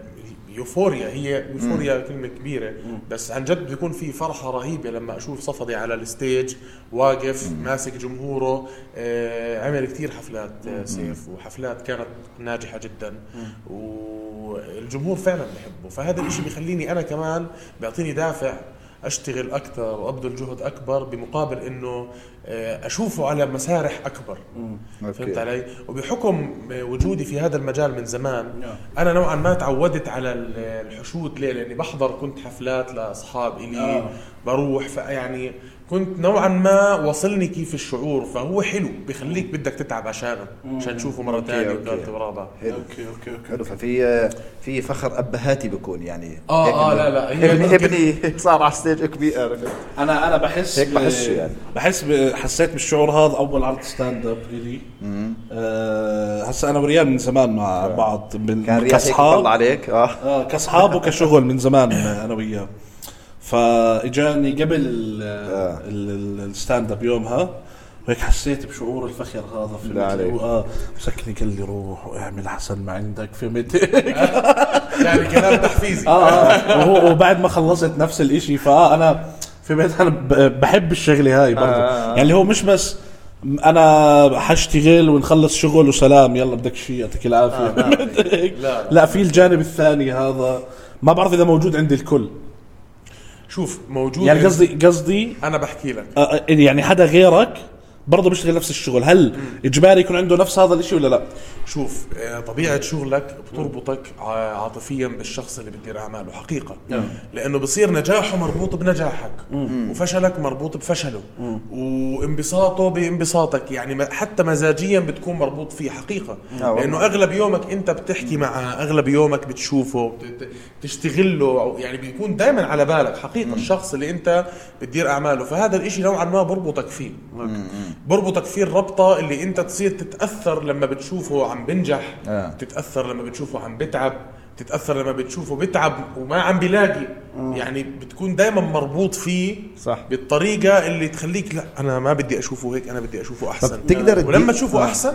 euphoria. هي euphoria كلمة كبيرة. بس عن جد بيكون في فرحة رهيبة لما أشوف صفدي على ال stage واقف ماسك جمهوره. آه عمل كثير حفلات آه سيف وحفلات كانت ناجحة جدا. والجمهور فعلا بحبه. فهذا الشيء بيخليني أنا كمان بيعطيني دافع أشتغل أكثر وأبذل جهد أكبر بمقابل إنه آه، أشوفه على مسارح أكبر فهمت. علي وبحكم وجودي في هذا المجال من زمان نعم. أنا نوعا ما تعودت على ال- الحشود ليه لأني بحضر كنت حفلات لأصحاب إلي آه. بروح فيعني كنت نوعا ما وصلني كيف الشعور فهو حلو بخليك بدك تتعب عشانه عشان تشوفه مرة ثانية. وثالثه ورابعة. حلو. okay okay okay. حلو ففي في فخر أبهاتي بكون يعني. آه، آه، إنه لا، لا، ابني ابني صار على stage كبير. عرفت؟ أنا أنا بحس هيك ب- بحسه يعني. بحس حسيت بالشعور هذا أول عرض stand up إلي. آه هسا أنا وريال من زمان مع بعض من كان يطلع عليك. آه. آه كأصحاب وكشغل من زمان أنا وياه. فاجاني قبل ال- آه. ال- ال- ال stand up يومها وهيك حسيت بشعور الفخر هذا في لا عليك. آه مسكني قال لي روح واعمل أحسن ما عندك فهمت يعني كلام تحفيزي آه آه وهو وبعد ما خلصت نفس الإشي فاه أنا في بيت أنا ب- بحب الشغلة هاي برضه آه. يعني اللي هو مش بس أنا حاشتغل ونخلص شغل وسلام يلا بدك شيء يعطيك العافية لا، لا. لا في الجانب الثاني هذا ما بعرف إذا موجود عند الكل شوف موجود يعني قصدي قصدي أنا بحكي لك. يعني حدا غيرك برضه بيشتغل نفس الشغل. هل إجباري يكون عنده نفس هذا الإشي ولا لا؟ شوف آه، طبيعة شغلك بتربطك عاطفيا بالشخص اللي بتدير أعماله حقيقة. نعم. لأنه بصير نجاحه مربوط بنجاحك وفشلك مربوط بفشله. وانبساطه بانبساطك يعني حتى مزاجيا بتكون مربوط فيه حقيقة. آه والله. لأنه أغلب يومك أنت بتحكي معه أغلب يومك بتشوفه بت- تشتغل له أو يعني بيكون دائما على بالك حقيقة. الشخص اللي أنت بتدير أعماله فهذا الإشي نوعا ما بربطك فيه. بربطك فيه الربطة اللي انت تصير تتأثر لما بتشوفه عم بنجح آه. تتأثر لما بتشوفه عم بتعب تتأثر لما بتشوفه بتعب وما عم بيلاقي يعني بتكون دائما مربوط فيه صح. بالطريقة اللي تخليك لا أنا ما بدي أشوفه هيك أنا بدي أشوفه أحسن تقدر ولما تشوفه آه. أحسن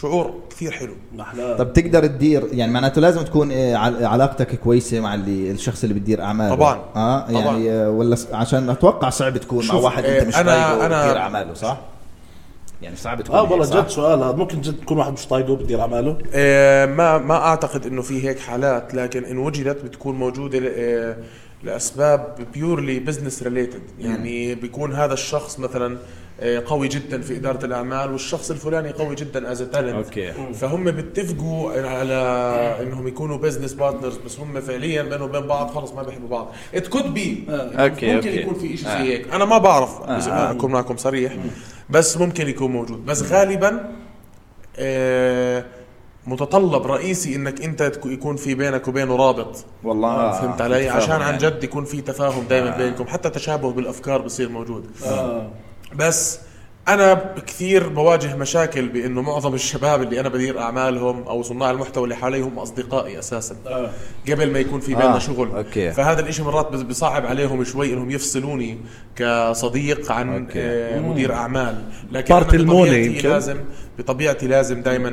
شعور كثير حلو محلاه طب تقدر تدير يعني معناته لازم تكون عل- علاقتك كويسة مع اللي الشخص اللي بتدير أعماله طبعاً. آه يعني طبعاً. ولا عشان أتوقع صعب تكون مع واحد أنت مش أنا- طايقه أنا- أعماله صح؟ يعني صعب تكون آه والله؟ جد سؤال هذا ممكن جد تكون واحد مش طايقه بدير أعماله آه، ما ما أعتقد إنه في هيك حالات لكن إن وجدت بتكون موجودة آه، لأسباب purely business related يعني بيكون هذا الشخص مثلا آه، قوي جدا في إدارة الأعمال والشخص الفلاني قوي جدا as talent أوكي. فهم بيتفقوا على إنهم يكونوا business partners بس هم فعليا بينهم وبين بعض خلص ما بيحبوا بعض it could be أوكي، ممكن أوكي. يكون في شيء آه. زي هيك أنا ما بعرف آه. آه. أكون معكم صريح بس ممكن يكون موجود بس غالبا آه، متطلب رئيسي إنك أنت يكون في بينك وبينه رابط. والله آه، فهمت علي؟ عشان عن يعني. جد يكون في تفاهم دائما بينكم. حتى تشابه بالأفكار بصير موجود. آه. بس أنا كثير بواجه مشاكل بإنه معظم الشباب اللي أنا بدير أعمالهم أو صناع المحتوى اللي حوالي هم أصدقائي أساسا آه. قبل ما يكون في بيننا آه، شغل أوكي. فهذا الإشي مرات بصعب عليهم شوي إنهم يفصلوني كصديق عن أوكي. آه مدير أعمال لكن but بطبيعتي يمكن. لازم بطبيعتي لازم دائما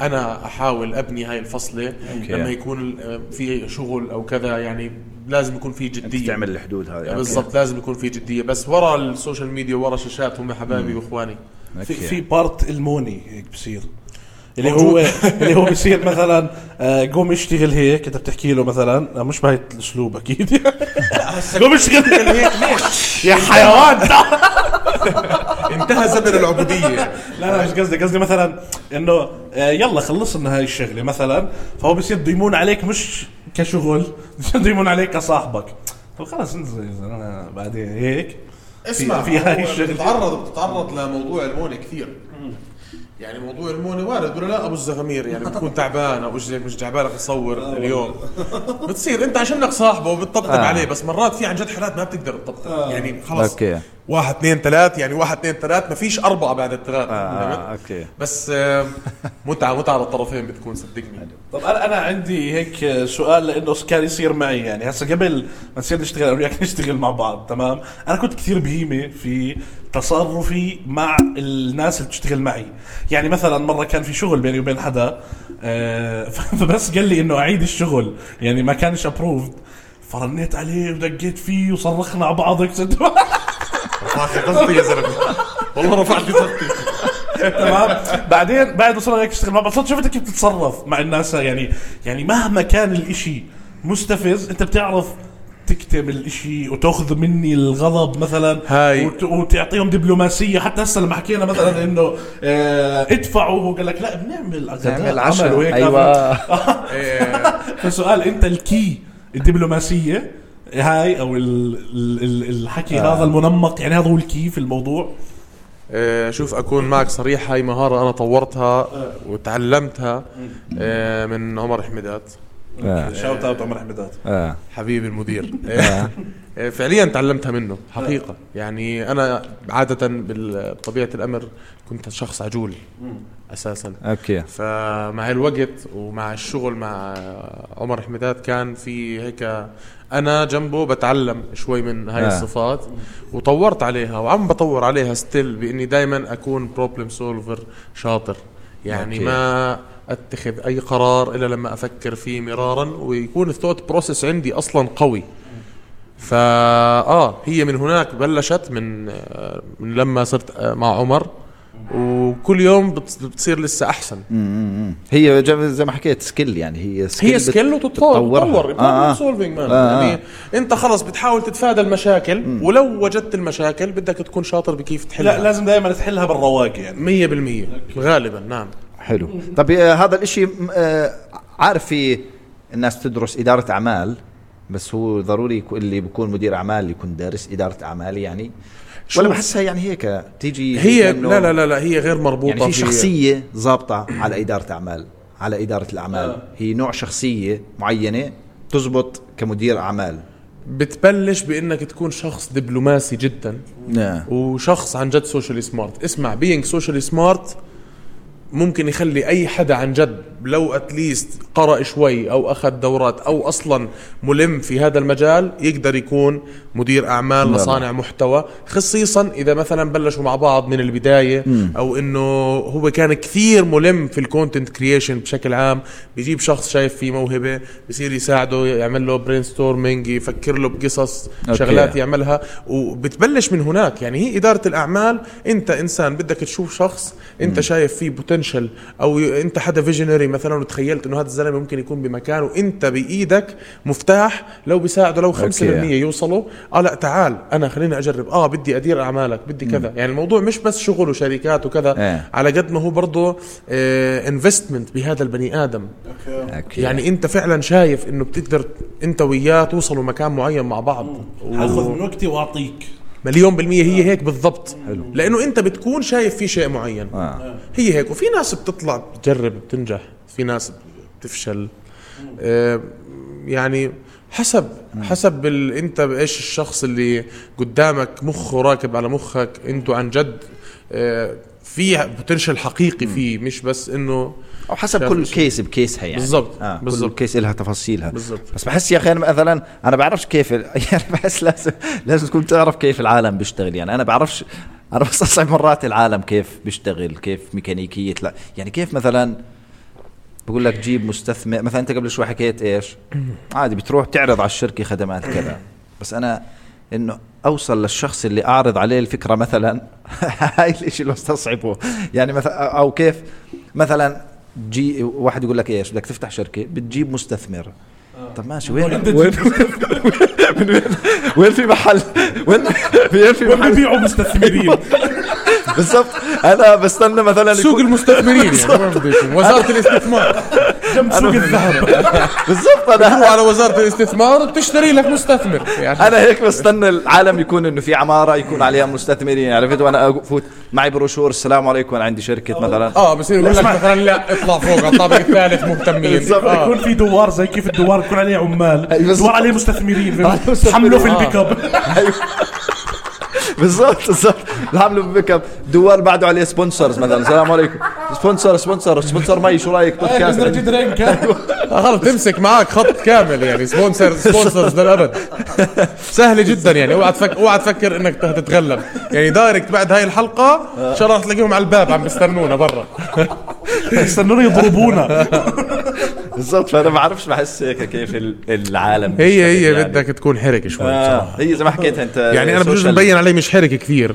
أنا أحاول أبني هاي الفصلة أوكي. لما يكون آه، في شغل أو كذا يعني لازم يكون في جدية. تعمل الحدود هذه. بالضبط لازم يكون في جدية. بس ورا ال social media ورا شاشات هم حبايبي وإخواني. في. في بارت الموني هيك بصير. اللي. هو اللي هو بصير مثلا آه، قوم اشتغل هيك انت بتحكي له مثلا آه، مش بهي الأسلوب أكيد. قوم اشتغل هيك ليش؟ يا حيوان. انتهى زمن العبودية. لا لا مش قصدي قصدي مثلا إنه آه، يلا خلصنا هاي الشغلة مثلا فهو بصير بده يمون عليك مش كشغل بده يمون عليك كصاحبك. طب خلص انزل أنا بعدين هيك. اسمع في هاي الشغلة. بتتعرض بتتعرض لموضوع المونة كثير. يعني موضوع المونة وارد ولا لا أبو الزغامير يعني بتكون تعبان أو إيش مش جاي عبالك تصور اليوم. بتصير أنت عشانك صاحبه وبتطبطب آه. عليه بس مرات في عن جد حالات ما بتقدر تطبطب. يعني خلص أوكي. واحد اثنين ثلاث يعني واحد اثنين ثلاث ما فيش أربعة بعد الثلاث آه، فهمت؟ أوكي. بس آه، متعة متعة للطرفين بتكون صدقني. طب أنا أنا عندي هيك سؤال لإنه كان يصير معي. يعني هسه قبل ما نصير نشتغل أنا وياك نشتغل مع بعض تمام؟ أنا كنت كثير بهيمة في تصرفي مع الناس اللي بتشتغل معي. يعني مثلا مرة كان في شغل بيني وبين حدا آه، فبس قال لي إنه أعيد الشغل يعني ما كانش ابروفد فرنيت عليه ودقيت فيه وصرخنا على بعض رفعت قصدي يا زلمة. والله رفعت قصدي. تمام؟ بعدين بعد ما صرنا هيك نشتغل مع بعض صرت شفت كيف تتصرف مع الناس يعني يعني مهما كان الإشي مستفز أنت بتعرف تكتم الإشي وتأخذ مني الغضب مثلا هاي. وت... وتعطيهم دبلوماسية. حتى هسه لما حكينا مثلا إنه آه ادفعوا هو قال لك لا بنعمل غداء نعمل عمل. وهيك أيوه. فسؤال أنت الكي الدبلوماسية هاي أو ال... ال... ال- الحكي هذا المنمق يعني هذا هو ال key في الموضوع؟ آه، شوف أكون معك صريح هاي مهارة أنا طورتها وتعلمتها آه، من عمر حميدات. آه. shout out عمر حميدات آه. حبيبي المدير. آه، آه، فعليا تعلمتها منه حقيقة. يعني أنا عادة بطبيعه الأمر كنت شخص عجول أساسا. أوكي. فمع الوقت ومع الشغل مع عمر حميدات كان في هيك أنا جنبه بتعلم شوي من هاي آه. الصفات وطورت عليها وعم بطور عليها still بإني دائما أكون problem solver شاطر. يعني أوكي. ما أتخذ أي قرار إلا لما أفكر فيه مرارا ويكون ال thought process عندي أصلا قوي. فا آه هي من هناك بلشت من آه، من لما صرت آه، مع عمر وكل يوم بت- بتصير لسه أحسن. مم. هي زي ما حكيت skill يعني هي skill هي skill وتتطور بتطورها. تطور آه، آه. solving man آه، يعني أنت خلص بتحاول تتفادى المشاكل ولو وجدت المشاكل بدك تكون شاطر بكيف لا تحلها لازم دائما تحلها بالرواق يعني. 100% غالبا نعم. حلو. طب آه، هذا الإشي آه، عارف في الناس تدرس إدارة أعمال بس هو ضروري اللي بيكون مدير أعمال يكون دارس إدارة أعمال يعني. ولا بحسها يعني هيك تيجي هي لا لا لا لا هي غير مربوطة يعني في شخصية ضابطة على إدارة أعمال على إدارة الأعمال. آه. هي نوع شخصية معينة تزبط كمدير أعمال. بتبلش بإنك تكون شخص دبلوماسي جدا. نعم. وشخص عن جد socially smart اسمع being socially smart ممكن يخلي أي حدا عن جد لو at least قرأ شوي أو أخذ دورات أو أصلا ملم في هذا المجال يقدر يكون مدير أعمال لصانع محتوى. خصيصا إذا مثلا بلشوا مع بعض من البداية أو إنه هو كان كثير ملم في ال content creation بشكل عام. بيجيب شخص شايف فيه موهبة بصير يساعده يعمل له brainstorming يفكر له بقصص أوكي. شغلات يعملها. وبتبلش من هناك. يعني هي إدارة الأعمال أنت إنسان بدك تشوف شخص أنت شايف فيه potential أو ي- أنت حدا visionary مثلا وتخيلت إنه هذا الزلمة ممكن يكون بمكان وأنت بإيدك مفتاح لو بيساعده لو 5% أوكي. يوصلوا آه لا تعال أنا خليني أجرب آه بدي أدير أعمالك بدي كذا يعني الموضوع مش بس شغل وشركات وكذا إيه. على قد ما هو برضه investment بهذا البني آدم أوكي. يعني أنت فعلا شايف إنه بتقدر أنت وياه توصلوا مكان معين مع بعض حاخذ من وقتي وأعطيك مليون بالمية هي هيك بالضبط. لأنه أنت بتكون شايف في شيء معين. آه. هي هيك. وفي ناس بتطلع بتجرب بتنجح. في ناس بتفشل. آه يعني حسب حسب ال... أنت إيش الشخص اللي قدامك مخه راكب على مخك أنتوا عن جد آه في potential حقيقي فيه. مش بس إنه أو حسب كل. case ب case ها يعني. بالضبط، آه بالضبط. كل case لها تفاصيلها. بالضبط. بس بحس يا أخي أنا مثلا أنا بعرفش كيف يعني بحس لازم لازم تكون تعرف كيف العالم بيشتغل. يعني أنا بعرفش أنا بستصعب مرات العالم كيف بيشتغل كيف ميكانيكية لا. يعني كيف مثلا بقول لك جيب مستثمر مثلا أنت قبل شوي حكيت إيش؟ عادي بتروح تعرض على الشركة خدمات كذا. بس أنا إنه أوصل للشخص اللي أعرض عليه الفكرة مثلا. هاي الإشي اللي بستصعبه. يعني مثلا أو كيف مثلا جي واحد يقول لك إيش؟ بدك تفتح شركة بتجيب مستثمر. طب ماشي وين وين؟ من وين؟ وين في محل؟ وين؟ وين في محل؟ بيبيعوا مستثمرين؟ بالضبط. أنا بستنى مثلا سوق المستثمرين يعني. وزارة الاستثمار. جنب سوق الذهب. بالضبط أنا تروح على وزارة الاستثمار بتشتري لك مستثمر. يعني أنا هيك بستنى العالم يكون إنه في عمارة يكون عليها مستثمرين عرفت؟ وأنا افوت معي بروشور. السلام عليكم أنا عندي شركة مثلا. آه بصير يقول لك مثلا لا اطلع فوق على الطابق الثالث مهتمين. بالضبط. آه. يكون في دوار زي كيف الدوار يكون عليه عمال. بالضبط. دوار عليه مستثمرين. حملوا في آه. ال pick up. بالضبط بالضبط. بعملوا pick up دوار بعده عليه sponsors مثلا. السلام عليكم. sponsor sponsor sponsor me شو رأيك؟ بودكاست نزرة درينك. آه، خلص تمسك معك خط كامل يعني. sponsor sponsors للأبد. سهله جدا يعني. أوعى تفكر أوعى تفكر إنك تتغلب. يعني direct بعد هاي الحلقة ان شاء الله تلاقيهم على الباب عم بيستنونا برا. يستنون يضربونا. بالضبط. فانا ما بعرفش بحس هيك كيف ال- العالم هي هي يعني. بدك تكون حركه شوي آه بصراحة. هي زي ما حكيت أنت يعني أنا بجوز مبين علي مش حركه كثير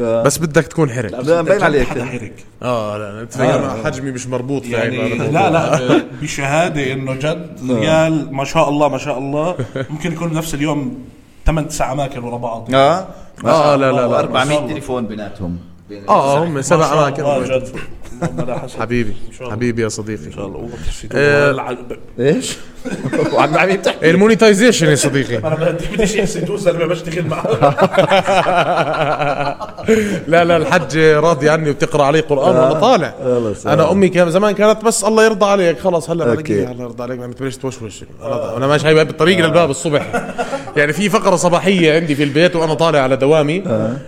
آه. بس بدك تكون حرك. لا مبين عليك. حدا حرك؟ آه لا انت أنا حجمي مش مربوط يعني. لا لا بشهادة إنه جد رجال ما شاء الله ما شاء الله. ممكن يكون بنفس اليوم ثمان تسع أماكن ورا بعض. آه. آه لا لا لا. 400 تليفون بيناتهم. آه هم سبع اماكن. حبيبي. حبيبي يا صديقي إن شاء الله آه. الع- إيش؟ وعم عم بتحكي المونيتايزيشن يا صديقي. أنا بدي بدي شيء يدوس زلمه بشتغل معه. لا لا الحج راضي عني وبتقرأ علي قرآن وأنا طالع. خلص، أنا أمي كان زمان كانت بس الله يرضى عليك. خلص هلا. بلاقيها الله يرضى عليك. عم تبلش توشوش. أنا أنا ماشي هاي بالطريق للباب الصبح. يعني في فقرة صباحية عندي في البيت وأنا طالع على دوامي.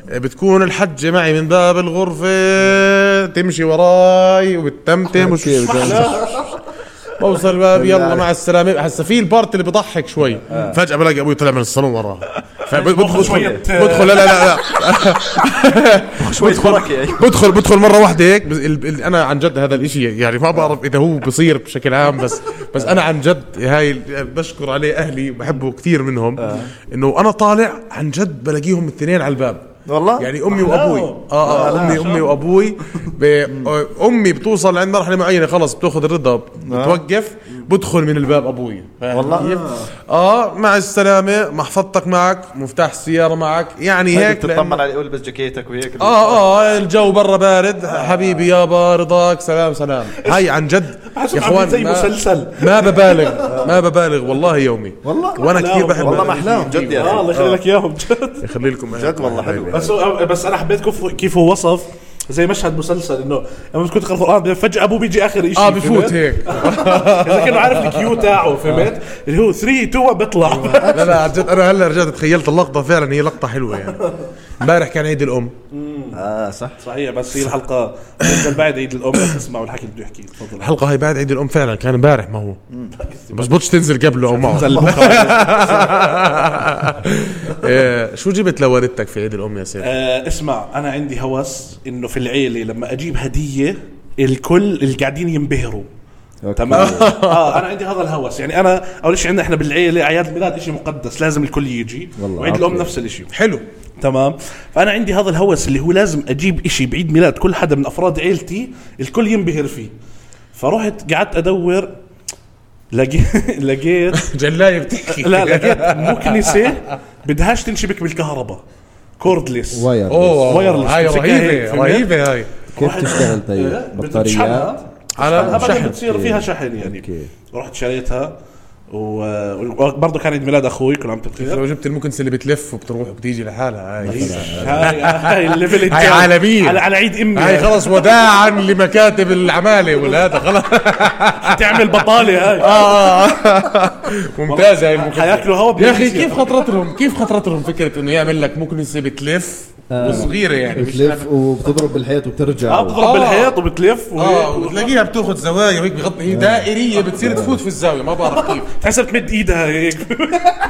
بتكون الحجه معي من باب الغرفة تمشي وراي وبتتمتم بوصل الباب يلا مع السلامة. هسه في ال part اللي بضحك شوي. فجأة بلاقي أبوي طلع من الصالون وراه. فبدخل شوية- بدخل لا لا لا, لا. شوي بركة بدخل بدخل مرة واحدة هيك. بس ال- ال- أنا عن جد هذا الإشي يعني ما بعرف إذا هو بصير بشكل عام بس بس أنا عن جد هاي بشكر عليه أهلي بحبه كثير منهم. إنه أنا طالع عن جد بلاقيهم الاثنين على الباب. والله؟ يعني أمي وأبوي. آه آه أمي أمي وأبوي. أمي بتوصل عند مرحلة معينة خلص بتاخذ الرضا بتوقف بدخل من الباب أبوي. والله؟ آه مع السلامة محفظتك معك مفتاح السيارة معك. يعني هيك تطمن عليه والبس جاكيتك وهيك آه آه الجو برا بارد. حبيبي يابا رضاك سلام سلام. هاي عن جد يا إخوان زي ما, مسلسل. ما ببالغ ما ببالغ والله يومي. والله وأنا كثير بحب والله ما أحلاهم. جد يا آه الله أخي يخلي لك إياهم جد. يخلي لكم جد والله حلو. بس بس أنا حبيت كيف كيف هو وصف. زي مشهد مسلسل إنه لما بتكون تقرأ القرآن فجأة أبوه بيجي آخر شيء آه بفوت هيك. إذا كانوا عارف الكيو تاعه فهمت؟ اللي هو 3 2 بيطلع. لا لا عن جد أنا هلا رجعت تخيلت اللقطة فعلا هي لقطة حلوة يعني. امبارح كان عيد الأم. آه صح. صحيح بس هي الحلقة بتنزل بعد عيد الأم لا تسمعوا الحكي اللي بده يحكيه تفضل. الحلقة هي بعد عيد الأم فعلا كان امبارح ما هو. بزبطش تنزل قبله أو معه إيه، شو جبت لوالدتك في عيد الأم يا سيد آه، اسمع أنا عندي هوس إنه في العيلة لما أجيب هدية الكل اللي قاعدين ينبهروا. تمام؟ آه أنا عندي هذا الهوس. يعني أنا أول شيء عندنا إحنا بالعيلة أعياد الميلاد شيء مقدس لازم الكل يجي. والله، وعيد الأم. نفس الشيء حلو. تمام؟ فأنا عندي هذا الهوس اللي هو لازم أجيب إشي بعيد ميلاد كل حدا من أفراد عيلتي الكل ينبهر فيه. فرحت قعدت أدور لقيت لقيت جلاية بتحكي. لا لقيت مكنسة بدهاش تنشبك بالكهرباء. cordless wire أوه wireless. هاي فهمت؟ رهيبة هاي. كيف تشتغل طيب؟ بطاريات؟ على شحن. بتصير فيها شحن يعني. رحت شريتها. وبرضه كان عيد ميلاد أخوي كل عام تبخير لو جبت المكنسة اللي بتلف وبتروح وبتيجي لحالها هاي. هاي هاي ال level هاي. عالمية. على على عيد أمي. هاي خلص وداعا لمكاتب العمالة والهذا خلص. تعمل بطالة هاي. آه ممتازه هاي المكنسة. حياكلوا هوا يا أخي كيف خطرت لهم كيف خطرت لهم فكرة إنه يعمل لك مكنسة بتلف وصغيرة يعني. بتلف وبتضرب بالحيط وبترجع. آه بتضرب بالحيط وبتلف آه وهيك. وتلاقيها بتأخذ زوايا وهيك بغطي هي دائرية بتصير تفوت في الزاوية ما بعرف كيف. تحسها بتمد إيدها هيك.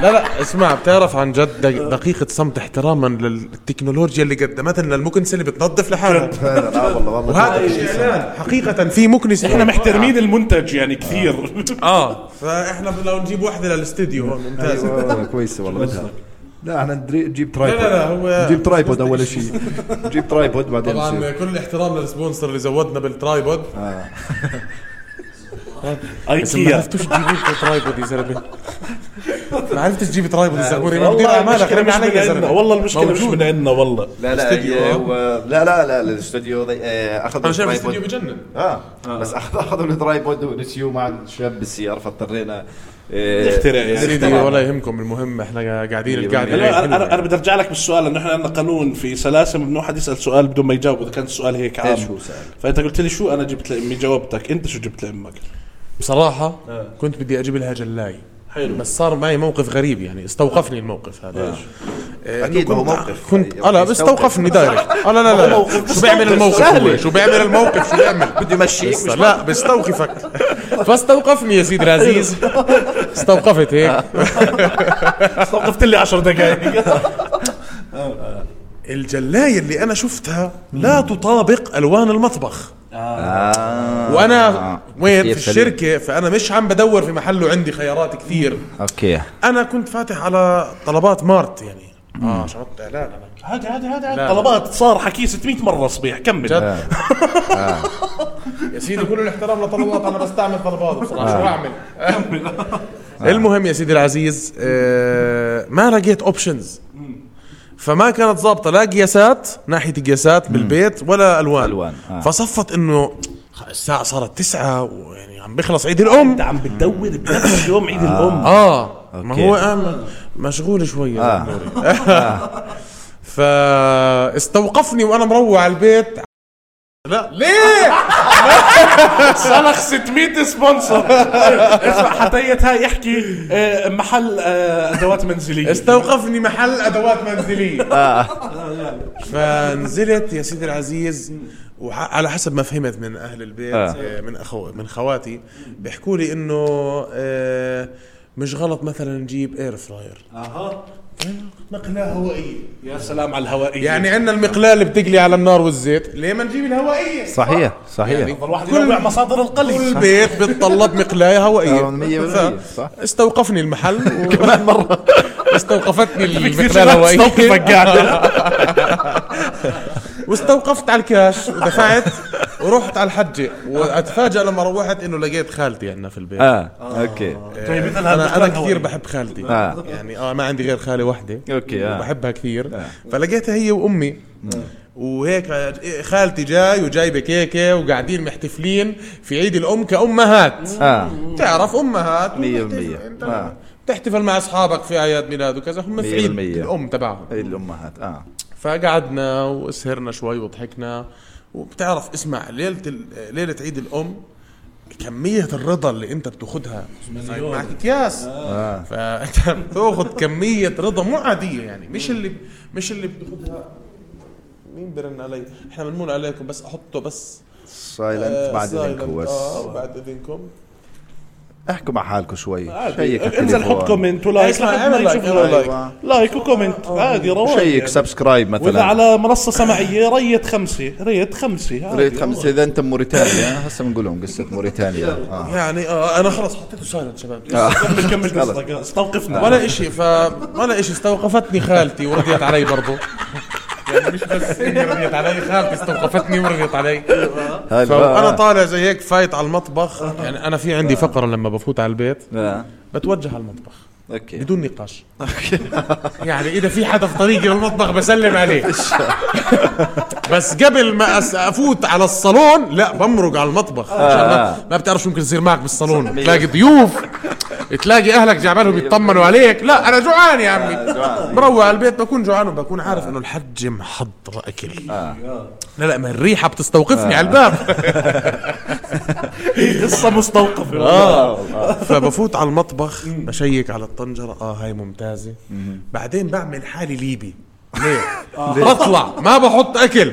لا لا اسمع بتعرف عن جد دق- دقيقة صمت احتراما للتكنولوجيا اللي قدمتها لنا المكنسة اللي بتنظف لحالها. آه والله وهذا إعلان. حقيقة في مكنسة. إحنا محترمين المنتج يعني كثير. آه فإحنا لو نجيب واحدة للاستديو هون ممتازة أيوه كويسة والله. بدها لا إحنا نجيب لا tripod لا لا هو نجيب tripod أول شيء. نجيب tripod بعدين طبعا. كل الاحترام لل sponsor اللي زودنا بال tripod بس ما عرفتوش أنتوا tripod يا زلمة. ما عرفتش تجيب tripod يا زلمة. مدير والله اعمالك مش علي من يا عندنا. زلمة والله المشكلة مش موجود. من عندنا والله. لا لا آه. هو. لا لا لا الاستوديو آه، أخذوا أنا شايف الاستديو بجنن. آه. بس أخذ- أخذوا ال tripod ونسيوه مع الشاب بالسيارة فاضطرينا آه، يخترع يعني. سيدي ولا يهمكم المهم إحنا قاعدين القعده أنا أنا. أنا بدي ارجع لك بالسؤال لأنه إحنا عندنا قانون في سلاسه ممنوع حد يسأل سؤال بدون ما يجاوب إذا كان السؤال هيك عام. هو سأل؟ فانت قلت لي شو أنا جبت لامي جاوبتك أنت شو جبت لأمك؟ بصراحة كنت بدي أجيب لها جلاي. حلو. بس صار معي موقف غريب يعني استوقفني الموقف هذا. آه، إنه ما هو كنت- موقف. كنت يعني آه لا يستوقف. استوقفني direct. آه لا لا لا, شو بيعمل الموقف. هو شو بيعمل الموقف؟ شو بيعمل؟ بده يمشيك بس لا بيستوقفك فاستوقفني يا سيدي العزيز. استوقفت هيك. استوقفت لي 10 دقائق الجلاية اللي أنا شفتها لا تطابق ألوان المطبخ. آه. وأنا وين؟ في. الشركة فأنا مش عم بدور في محل وعندي خيارات كثير. أوكي. أنا كنت فاتح على طلبات مارت يعني. آه شرطت إعلان. أنا هذا هذا هذا لا. طلبات صار حكي 600 مرة صبيح. كمل. جد؟ يا سيدي كل الاحترام لطلبات. أنا بستعمل طلبات بصراحة. شو أعمل؟ المهم يا سيدي العزيز آه ما لقيت options فما كانت ظابطه لا قياسات ناحية قياسات بالبيت ولا ألوان. ألوان، آه. فصفت إنه الساعة صارت تسعة ويعني عم بخلص عيد الأم. أنت عم بتدور بنفس يوم عيد الأم. آه. ما أوكي. هو آه مشغول شوية. آه. آه. فاستوقفني وأنا مروح على البيت. لا. ليه؟ صلخ 600 sponsor. اسمع هاي يحكي آه، محل آه، أدوات منزلية. استوقفني محل أدوات منزلية. فنزلت يا سيدي العزيز وعلى حسب ما فهمت من أهل البيت آه. آه. من اخو من خواتي بيحكوا لي إنه آه مش غلط مثلا نجيب air fryer أها. مقلاة هوائية. يا سلام على الهوائية. يعني عندنا المقلاة اللي بتقلي على النار والزيت. ليه ما نجيب الهوائية؟ صحيح صحيح. يعني الواحد كل- مصادر كل القلي بيت بيتطلب مقلاية هوائية. آه، مية بالمية، صح. استوقفني المحل. كمان مرة. استوقفتني كثير المقلاة شغلات الهوائية. واستوقفت على الكاش ودفعت. ورحت على الحجة وأتفاجأ لما روحت إنه لقيت خالتي عندنا في البيت. آه أوكي. طيب مثل أنا أنا كثير بحب خالتي. آه. يعني آه ما عندي غير خالة واحدة أوكي آه. وبحبها كثير. فلقيتها هي وأمي. وهيك خالتي جاي وجايبة كيكة وقاعدين محتفلين في عيد الأم كأمهات. آه. تعرف أمهات؟ مية وبتحتفل- بالمية. أنت. آه. تحتفل مع أصحابك في أعياد ميلاد وكذا. هم في عيد. الأم تبعهم. الأمهات آه. فقعدنا وسهرنا شوي وضحكنا. وبتعرف اسمع ليلة ليلة عيد الأم كمية الرضا اللي أنت بتاخدها. معك أكياس. فأنت بتاخد كمية رضا مو عادية يعني. مش اللي مش اللي بتاخدها مين برن علي؟ إحنا بنمون عليكم بس أحطه بس. silent آه، بعد. اذنكم بس. بعد إذنكم. احكوا مع حالكم شوي. شيك انزل حط. comment و like اعمل like، اعمل like. و comment. عادي رواق شيك يعني. subscribe وإذا مثلا على منصة سمعيه rate خمسة. rate خمسة. rate خمسة. إذا أنت موريتانيا هسه بنقول لهم قصة موريتانيا. آه. يعني آه أنا خلص حطيته silent شباب. كمل كمل قصتك. استوقفنا. ولا إشي ف ولا إشي. استوقفتني خالتي ورضيت علي برضو. يعني مش بس إني رضيت علي خالتي استوقفتني ورضيت علي فانا. طالع زي هيك فايت على المطبخ يعني أنا في عندي فقرة لما بفوت على البيت آه. بتوجه على المطبخ أوكي. بدون نقاش. يعني إذا في حدا في طريقي للمطبخ بسلم عليه. بس قبل ما أفوت على الصالون لا بمرق على المطبخ. عشان ما, بتعرف شو ممكن يصير معك بالصالون. تلاقي ضيوف تلاقي أهلك جعبالهم يطمنوا عليك. لا أنا جوعان يا عمي. بروح على البيت بكون جوعان وبكون عارف إنه الحج محضر أكل. لا لا ما الريحة بتستوقفني على الباب. قصة مستوقفة. آه. فبفوت على المطبخ بشيك على الطنجرة. آه هاي ممتازة. بعدين بعمل حالي ليبي. ليه؟ بطلع. ما بحط أكل.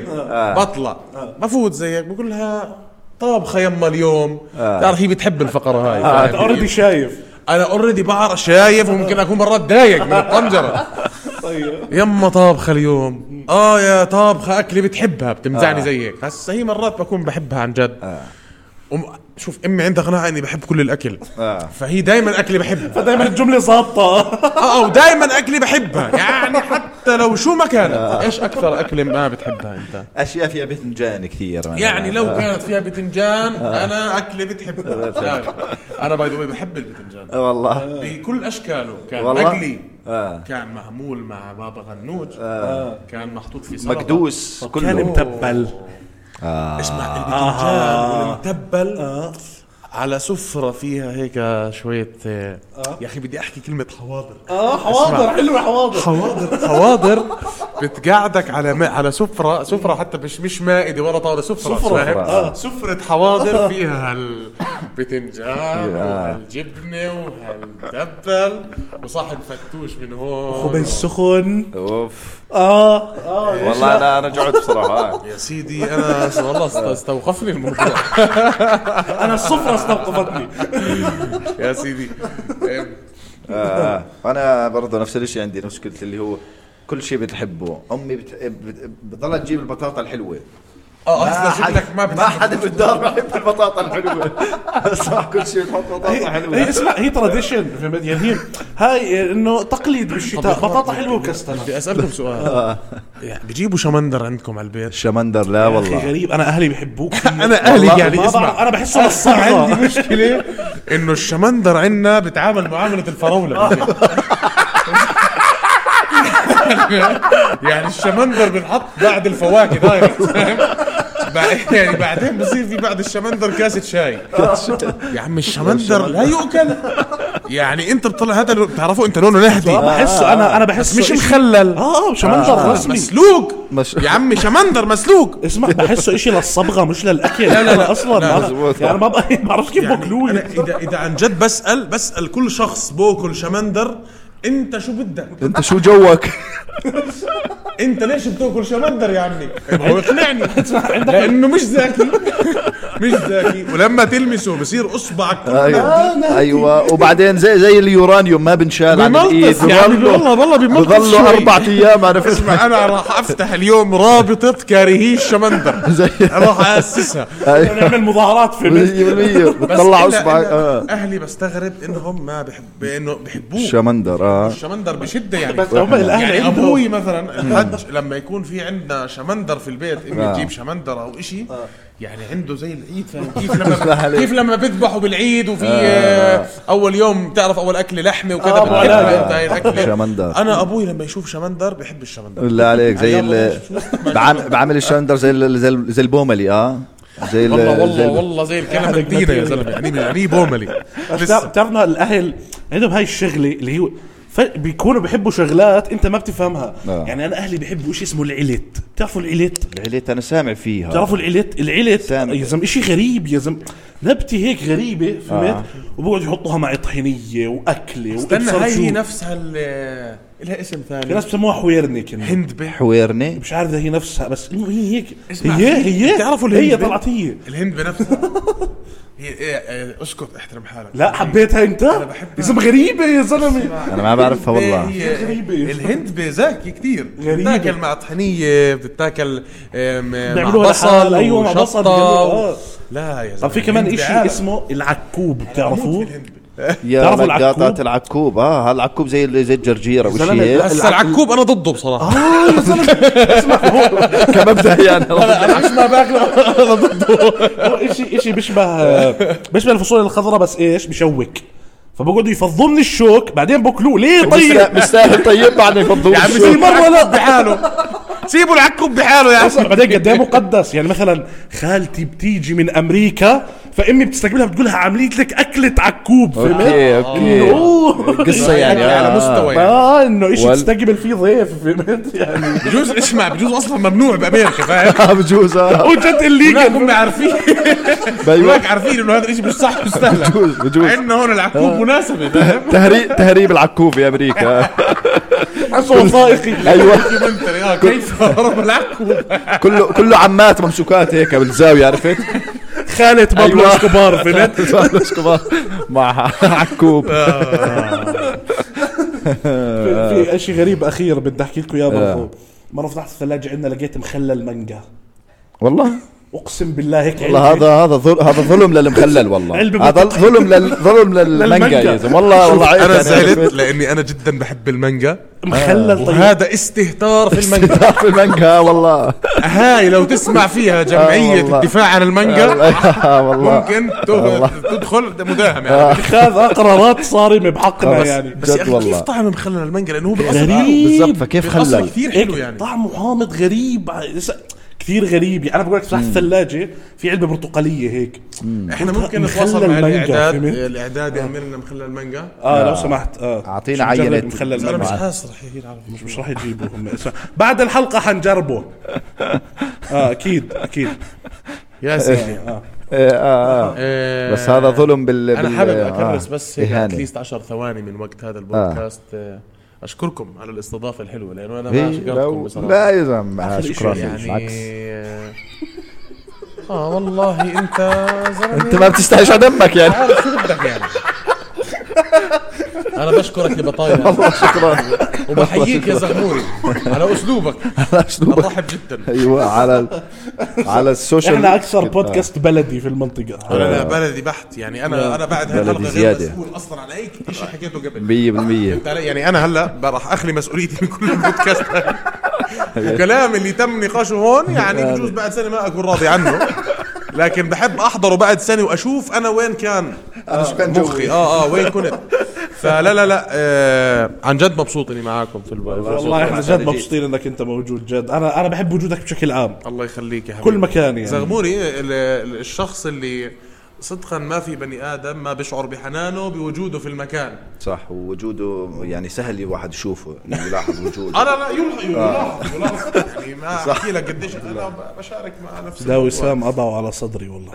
بطلع. بفوت زيك بقول لها طابخه يما اليوم. تعرف هي بتحب الفقرة هاي؟ already شايف. أنا already بعرف شايف وممكن أكون مرات دايق من الطنجرة. يما طابخة اليوم. آه يا طابخة اكلي بتحبها بتمزعني زيك هسه هي مرات بكون بحبها عن جد. شوف أمي عندها قناعة إني بحب كل الأكل. آه. فهي دائما أكلي بحبها. فدائما الجملة ظابطة. آه ودائما أكلي بحبها. يعني حتى لو شو ما كانت. إيش أكثر أكلة ما بتحبها أنت؟ أشياء فيها باذنجان كثير. يعني لو كانت فيها بتنجان أنا أكلي بتحبها. أنا باي ذا بحب البتنجان آه والله. بكل أشكاله. كان والله؟ مقلي آه. كان معمول مع بابا غنوج. كان محطوط في سلطة. مكدوس كان كله متبل اسمع البتنجان والمتبل على سفرة فيها هيك شوية آه. يا أخي بدي أحكي كلمة حواضر. آه حواضر حلوة حواضر. حواضر حواضر بتقعدك على ما على سفرة سفرة حتى مش مش مائدة ولا طاولة سفرة سفرة. فاهم؟ آه. سفرة حواضر فيها هالبتنجان وهالجبنة وهالمتبل وصاحب فتوش من هون. خبز سخن. أوف. آه. آه يا والله أنا أنا جعت بصراحة آه. يا سيدي أنا والله است- استوقفني الموضوع. أنا الصفرة استوقفتني. يا سيدي. إيه، آه. أنا برضه نفس الشيء عندي مشكلتي اللي هو كل شيء بتحبه. أمي بت... بت... بتضل تجيب البطاطا الحلوة. آه ما أصلا شكلك ما ما حدا بالدار بحب البطاطا الحلوة. صح كل شيء تحط بطاطا هي حلوة. اسمع هي تراديشن فهمت يعني هي هاي إنه تقليد بالشتاء. بطاطا حلوة وكستنه بدي أسألكم سؤال. يعني بيجيبوا شمندر عندكم على البيت. شمندر لا أخي والله. غريب. أنا أهلي بيحبوه كثير أنا أهلي يعني ما اسمع. أنا بحسه عندي للصغرى مشكلة إنه الشمندر عندنا بتعامل معاملة الفراولة. يعني الشمندر بنحط بعد الفواكه direct يعني بعدين بصير في بعد الشمندر كاسة شاي. يا عم الشمندر لا يؤكل. يعني انت بتطلع هذا لو- بتعرفوا انت لونه نهدي بحسه أنا أنا بحسه مش مخلل آه شمندر رسمي. مسلوق. مش- يا عمي شمندر مسلوق. اسمع بحسه إشي للصبغة مش للأكل. لا لا لا. أصلا. يعني ما بعرفش كيف يعني باكلوه اذا إذا عن جد بسال بسأل كل شخص بوكل شمندر انت شو بدك؟ انت شو جوك انت ليش بتاكل شمندر يا عمي؟ هو اقنعني لأنه مش ذكي مش ذكي. ولما تلمسه بصير اصبعك كله أيوه. أيوه. وبعدين زي زي اليورانيوم ما بنشال عن الإيد. يعني. والله والله بيملطس بضله. أربع أيام عرفت اسمع أنا راح أفتح اليوم رابطة كارهي الشمندر. زي راح اسسها نعمل مظاهرات في 100% بس بتطلع اصبعك آه. أهلي بستغرب إنهم ما بحب إنه بحبوه شمندر آه. الشمندر بشدة يعني. بس هم الأهل يعني أبوي مثلا الحج لما يكون في عندنا شمندر في البيت امي آه. تجيب شمندر أو إشي يعني عنده زي العيد. فاهم. كيف لما. كيف لما بيذبحوا بالعيد وفي آه. أول يوم تعرف أول أكل لحمة وكذا آه، بتحبها علاقة. أنت هاي الاكله شمندر. أنا أبوي لما يشوف شمندر بحب الشمندر. بالله عليك زي ال بعمل الشمندر زي ال- زي ال- زي البوملي آه. زي ال- والله زي والله ال- والله زي الكلمة الجديدة يا زلمة. يعني يعني بوملي؟ بتعرف لسه. بتعرف إنه الأهل عندهم هاي الشغلة اللي هو فبيكونوا بيحبوا شغلات أنت ما بتفهمها. آه. يعني أنا أهلي بيحبوا شيء اسمه العلت. بتعرفوا العلت العليت أنا سامع فيها بتعرفوا العلت العلت سامع. يا زلمة شيء غريب يا زلمة نبتة هيك غريبة فهمت آه. وبقعدوا يحطوها مع طحينيه وأكلة استنى. هي نفسها ال لها اسم في ثاني. ناس بسموها حويرني كنا. هندبة حويرني. مش عارف إذا هي نفسها بس إنه هي هيك. هي في- هي بتعرفوا هي؟ طلعت هي الهند بنفسها. هي إيه، إيه، اسكت احترم حالك. لا حبيتها أنت؟ بحبها. يا زلمه غريبة يا زلمة. أنا ما بعرفها والله. هي غريبة. الهند بزاكي كثير. بتاكل مع طحنيه بتتاكل آم، مع بيعملوها بصل أيوة، مع بصل. لا يا زلمه طب في كمان بعالم. اسمه العكوب بتعرفوه في الهند. يا لقاطات العكوب؟ العكوب. آه هالعكوب زي زي الجرجيرة وشيء هسا العكوب أنا ضده بصراحة. آه يا زلمة كمبدأ يعني. أنا مش ما باكله. أنا ضده. هو اشي إشي بيشبه بيشبه الفاصوليا الخضراء بس إيش؟ بشوك. فبقعدوا يفضوا من الشوك بعدين باكلوه ليه طيب؟ مستاهل طيب بعد يفضوا يا عمي في سيبوا مرة لا. العكوب بحاله. سيبوا العكوب بحاله يا عمي بعدين قد إيه مقدس؟ يعني مثلا خالتي بتيجي من أمريكا فامي بتستقبلها بتقولها عملت لك اكله عكوب فهمت؟ أوكي. أوكي. قصة يعني على آه. مستوى يعني. آه إنه شيء وال- تستقبل فيه ضيف فهمت يعني؟ بجوز اسمع بجوز أصلا ممنوع بأمريكا فاهم؟ آه، بجوز آه. وجد illegal هم عارفين. أيوة. هناك عارفين إنه هذا الشيء مش صح مستهلك بجوز بجوز. عندنا هون العكوب مناسبة فاهم؟ تهريب تهريب العكوب في أمريكا. حسه وثائقي. أيوه. آه كيف هرب العكوب؟ كله كله عمات ممسوكات هيك بالزاوية عرفت؟ خالة بابلو أيوة. إسكوبار فهمت؟ بابلو إسكوبار. مع عكوب. في في شيء غريب أخير بدي أحكي لكم إياه برضه مرة فتحت الثلاجة عندنا لقيت مخلل مانجا. والله؟ أقسم بالله هيك والله. هذا هذا ظل هذا ظلم للمخلل والله. علبة هذا. ظلم لل ظلم للمانجا. يا زلمة. والله والله عيب أنا يعني. زعلت؟ لأني أنا جدا بحب المانجا. مخلل طيب. وهذا استهتار في المانجا. استهتار في المانجا والله. هاي لو تسمع فيها جمعية والله. الدفاع عن المانجا آه، والله. ممكن تدخل مداهم يعني اتخاذ قرارات صارمة بحقنا يعني. بس. كيف طعم مخلل المانجا؟ لأنه هو بالأصل غريب. بالضبط فكيف خلل؟ كثير حلو يعني. طعمه حامض غريب. كثير غريب. يعني أنا بقول لك فتحت الثلاجه في علبة برتقالية هيك. إحنا ممكن نتواصل مع مانجا، الاعداد؟ الإعداد يعمل لنا مخلل مانجا آه لو سمحت. آه. نجرب عينة. مخلل أنا مش مانجا حاسس رح يجي العربي مش مش راح يجيبوا هم. بعد الحلقة حنجربه. آه أكيد أكيد. يا سيدي. آه آه، آه، آه. آه، بس هذا ظلم بال أنا بال- حابب آه، اكرس بس هيك إهانة. اتليست 10 ثواني من وقت هذا البودكاست. آه، أشكركم على الاستضافة الحلوة لأنه أنا ما شكرتكم بصراحة. لا يا زلمه شكرا يعني آه، آه والله أنت أنت ما بتستحيش على دمك يعني. عارف شو بدك يعني. أنا بشكرك لبطايا شكرا. وبحييك يا زغموري على أسلوبك. أسلوبك. مرحب جدا. أيوه على على السوشيال إحنا أكثر بودكاست بلدي في المنطقة. أنا بلدي بحت. يعني أنا أنا بعد بلدي هالحلقه غير زيادة. مسؤول أصلا عن أي شيء حكيته قبل. 100% فهمت علي؟ يعني أنا هلأ راح أخلي مسؤوليتي من كل البودكاست وكلام اللي تم نقاشه هون يعني بجوز بعد سنة ما أكون راضي عنه. لكن بحب أحضره بعد سنة وأشوف أنا وين كان أنا شو كان مخي. آه آه وين كنت. فلا لا لا آه عن جد مبسوط إني معاكم في البودكاست والله إحنا جد مبسوطين إنك أنت موجود جد. أنا أنا بحب وجودك بشكل عام. الله يخليك يا حبيبي. كل مكان يعني. زغموري ال- ال- الشخص اللي صدقا ما في بني آدم ما بيشعر بحنانه بوجوده في المكان. صح ووجوده يعني سهل الواحد يشوفه يعني يلاحظ وجوده. أنا لا يلاحظ يلاحظ يلاحظ. يعني ما أحكي لك قديش أنا بشارك مع نفسي. لا وسام اضعوا على صدري والله.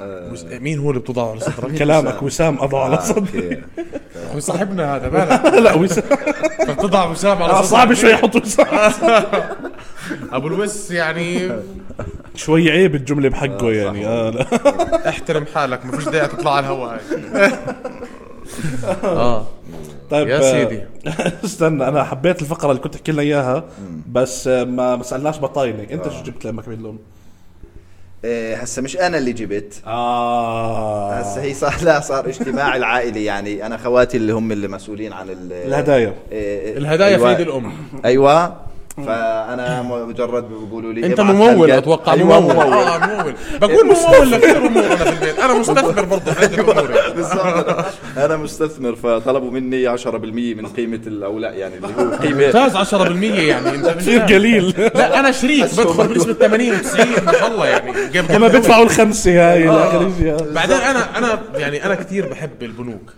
وس- مين هو اللي بتضعه على صدرك؟ كلامك وسام؟ اضعوا على آه، صدري. هو صاحبنا هذا مالك لا. وسام بتضع وسام على آه، صدرك. صعب شوي يحط وسام. أبو الوس يعني شوي عيب الجملة بحقه يعني. آه لا. احترم حالك ما فيش داعي تطلع على الهواء هاي. آه. طيب يا آه، سيدي. استنى أنا حبيت الفقرة اللي كنت تحكي لنا إياها بس آه، ما ما سألناش بطاينة. أنت شو جبت لما كبير لهم إيه، هسه مش أنا اللي جبت. آه. هسه هي صار لا صار اجتماع العائلي يعني. أنا خواتي اللي هم اللي مسؤولين عن ال- الهدايا. إيه، الهدايا في أيوة. يد الأم. أيوه. فأنا مجرد بيقولوا لي أنت ممول. أتوقع أيوه ممول. ممول. آه ممول. بكون ممول لكثير امور أنا في البيت. أنا مستثمر برضه في عدة أمور يعني. أنا مستثمر فطلبوا مني 10% من قيمة أو لا يعني اللي هو قيمة ممتاز 10% يعني. أنت كثير قليل. لا أنا شريك بدخل بنسبة 80 و90 ما شاء الله يعني. قبل لما بيدفعوا الخمسة هاي شيء بعدين أنا أنا يعني أنا كثير بحب البنوك.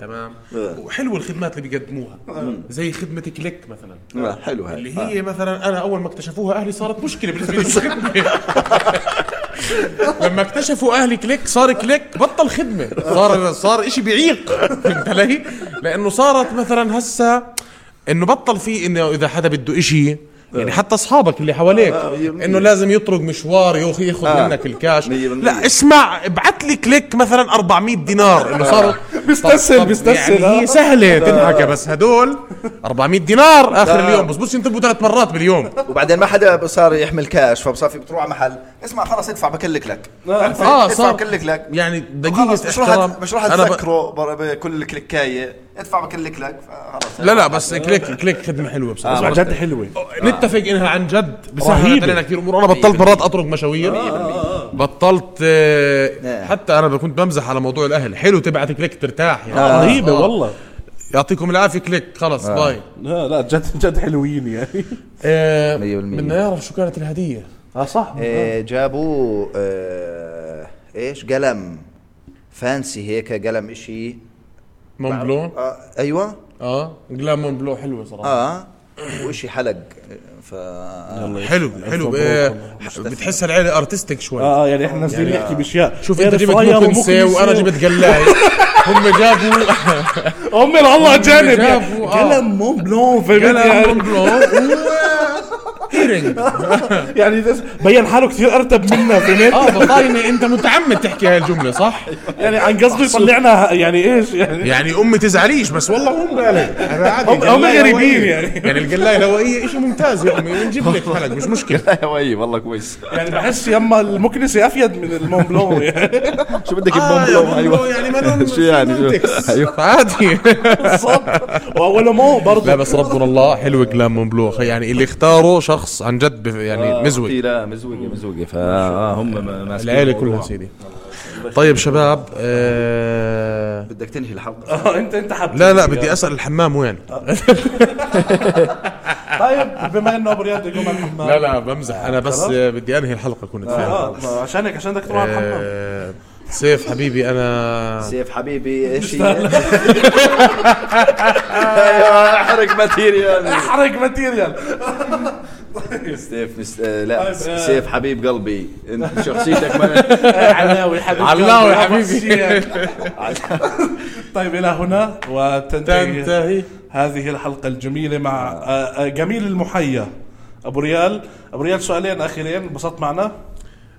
تمام. وحلو الخدمات اللي بيقدموها. زي خدمة CliQ مثلا. آه، حلو هاي. اللي هي مثلا أنا أول ما اكتشفوها أهلي صارت مشكلة بالنسبة لي. لما اكتشفوا أهلي CliQ صار CliQ بطل خدمة. صار صار إشي بيعيق فهمت علي؟ لأنه صارت مثلا هسه إنه بطل في إنه إذا حدا بده إشي يعني حتى أصحابك اللي حواليك إنه لازم يطرق مشوار ياخذ ياخذ آه. منك الكاش. لا اسمع ابعت لي CliQ مثلا 400 دينار. إنه صاروا بيستسهل- بيستسهل، يعني آه. هي سهله تنحكى بس هدول 400 دينار آخر اليوم. بس بص ينطبوا ثلاث مرات باليوم. وبعدين ما حدا صار يحمل كاش فبصفي بتروح على محل اسمع خلص ادفع بكلك لك. آه ادفع صار. بكلك لك. يعني دقيقة خلص مش راح احترام. مش راح أنا ب- تذكره بر- بكل كليكاية. ادفع بكلك لك. فخلص لا لا بس CliQ CliQ خدمة حلوة بصراحة. اسمع جد حلوة. نتفق إنها عن جد. بسهلت رهيبة. علينا كثير أمور. أنا بطلت مرات أطرق مشاوير. بطلت آه، نعم. حتى أنا كنت بمزح على موضوع الأهل. حلو تبعت CliQ ترتاح يعني. رهيبة آه. والله. يعطيكم العافية CliQ. خلص باي. لا لا جد جد حلوين يعني. آه، مية بالمية. بدنا نعرف شو كانت الهدية. آه صح. إيه جابوا آه إيش؟ قلم. fancy هيك قلم إشي. Montblanc آه أيوه. آه. قلام Montblanc حلوة صراحة. آه. وإشي حلق. ف حلو حلو. آه، والله. بتحس العيلة artistic شوي. آه يعني إحنا نازلين نحكي بأشياء. شوف أنت Air جبت مكنسه. وأنا جبت قلاي. هم جابوا امي الله جانب. آه. قلم Montblanc فهمت قلم يعني. Montblanc هيرنج يعني بين حاله كثير أرتب منا فهمت؟ آه بطاينه أنت متعمد تحكي هاي الجملة صح؟ يعني عن قصدي طلعنا يعني إيش؟ يعني يعني أمي تزعليش بس والله هم عادي هم- هم قلاية غريبين هوائية. يعني. يعني القلايه الهوائيه شيء ممتاز يا أمي نجيب لك حلق مش مشكلة. أيوه اي والله كويس. يعني بحس يما المكنسة أفيد من المون بلون يعني. شو بدك آه ببوم يا بلوم بومبلو أيوه يعني ما شو يعني؟ شو؟ أيوه. عادي. بالضبط واول مو برضه لا بس ربنا الله حلو كلام أخي. يعني اللي اختاره شخص عن جد يعني مزوج. لا مزوقه مزوقه فهم ماسكين العيلة. كلها سيدي. طيب شباب آه بدك تنهي الحلقة. آه، انت انت حب لا لا بدي أسأل الحمام وين؟ طيب بما إنه أبو رياض يقوم على الحمام. لا لا بمزح. أنا بس آه، بدي أنهي الحلقة كنت فيها. آه ما عشان هيك عشان بدك تروح على الحمام. آه، سيف حبيبي أنا سيف حبيبي إيش هي؟ أيوه أحرق ماتيريال. أحرق ماتيريال. سيف نس... آه، لا طيب، آه. سيف حبيب قلبي. انت شخصيتك ما علاوي حبيبي علاوي حبيبي. طيب إلى هنا وتنتهي تنتهي. هذه الحلقة الجميلة مع آه، جميل المحيا أبو ريال أبو ريال سؤالين أخيرين. انبسطت معنا؟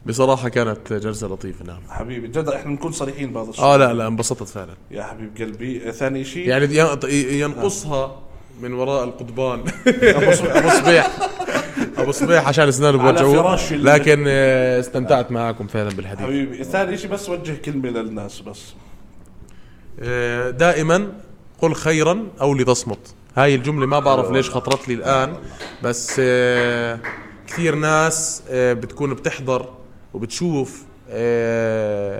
بصراحة كانت جلسة لطيفة نعم. حبيبي جد إحنا نكون صريحين بهذا الشيء. آه لا لا انبسطت فعلا. يا حبيب قلبي ثاني شيء. يعني ين- ينقصها من وراء القضبان. ابو صبيح أبو صبيح عشان اسنانه بوجعوه لكن آه، استمتعت معكم فعلا بالحديث. حبيبي ثاني شيء بس وجه كلمة للناس بس. آه، دائما قل خيرا أو لتصمت. هاي الجملة ما بعرف ليش خطرت لي الآن بس آه، كثير ناس بتكون بتحضر وبتشوف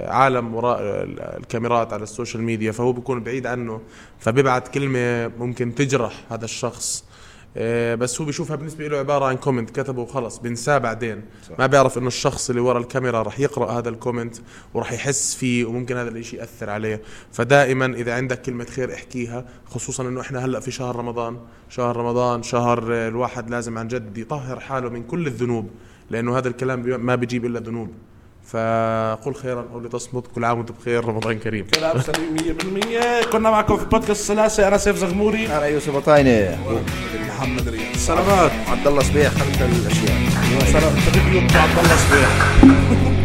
عالم وراء ال- الكاميرات على ال social media فهو بيكون بعيد عنه فبيبعت كلمة ممكن تجرح هذا الشخص. بس هو بيشوفها بالنسبة له عبارة عن comment كتبه وخلص بنساه بعدين. ما بيعرف إنه الشخص اللي ورا الكاميرا رح يقرأ هذا ال comment ورح يحس فيه وممكن هذا الإشي يأثر عليه. فدائما إذا عندك كلمة خير احكيها خصوصا إنه إحنا هلأ في شهر رمضان. شهر رمضان شهر آه، الواحد لازم عن جد يطهر حاله من كل الذنوب لأنه هذا الكلام ما بيجيب إلا ذنوب. فقل خيرا أو لتصمت كل عام وأنتم بخير رمضان كريم. كلام سليم 100% كنا معكم في بودكاست سلاسة أنا سيف زغموري. أنا يوسف عطاينه محمد رياض. سلامات. عبد الله صبيح خلف الأشياء. سلام. عبد الله صبيح.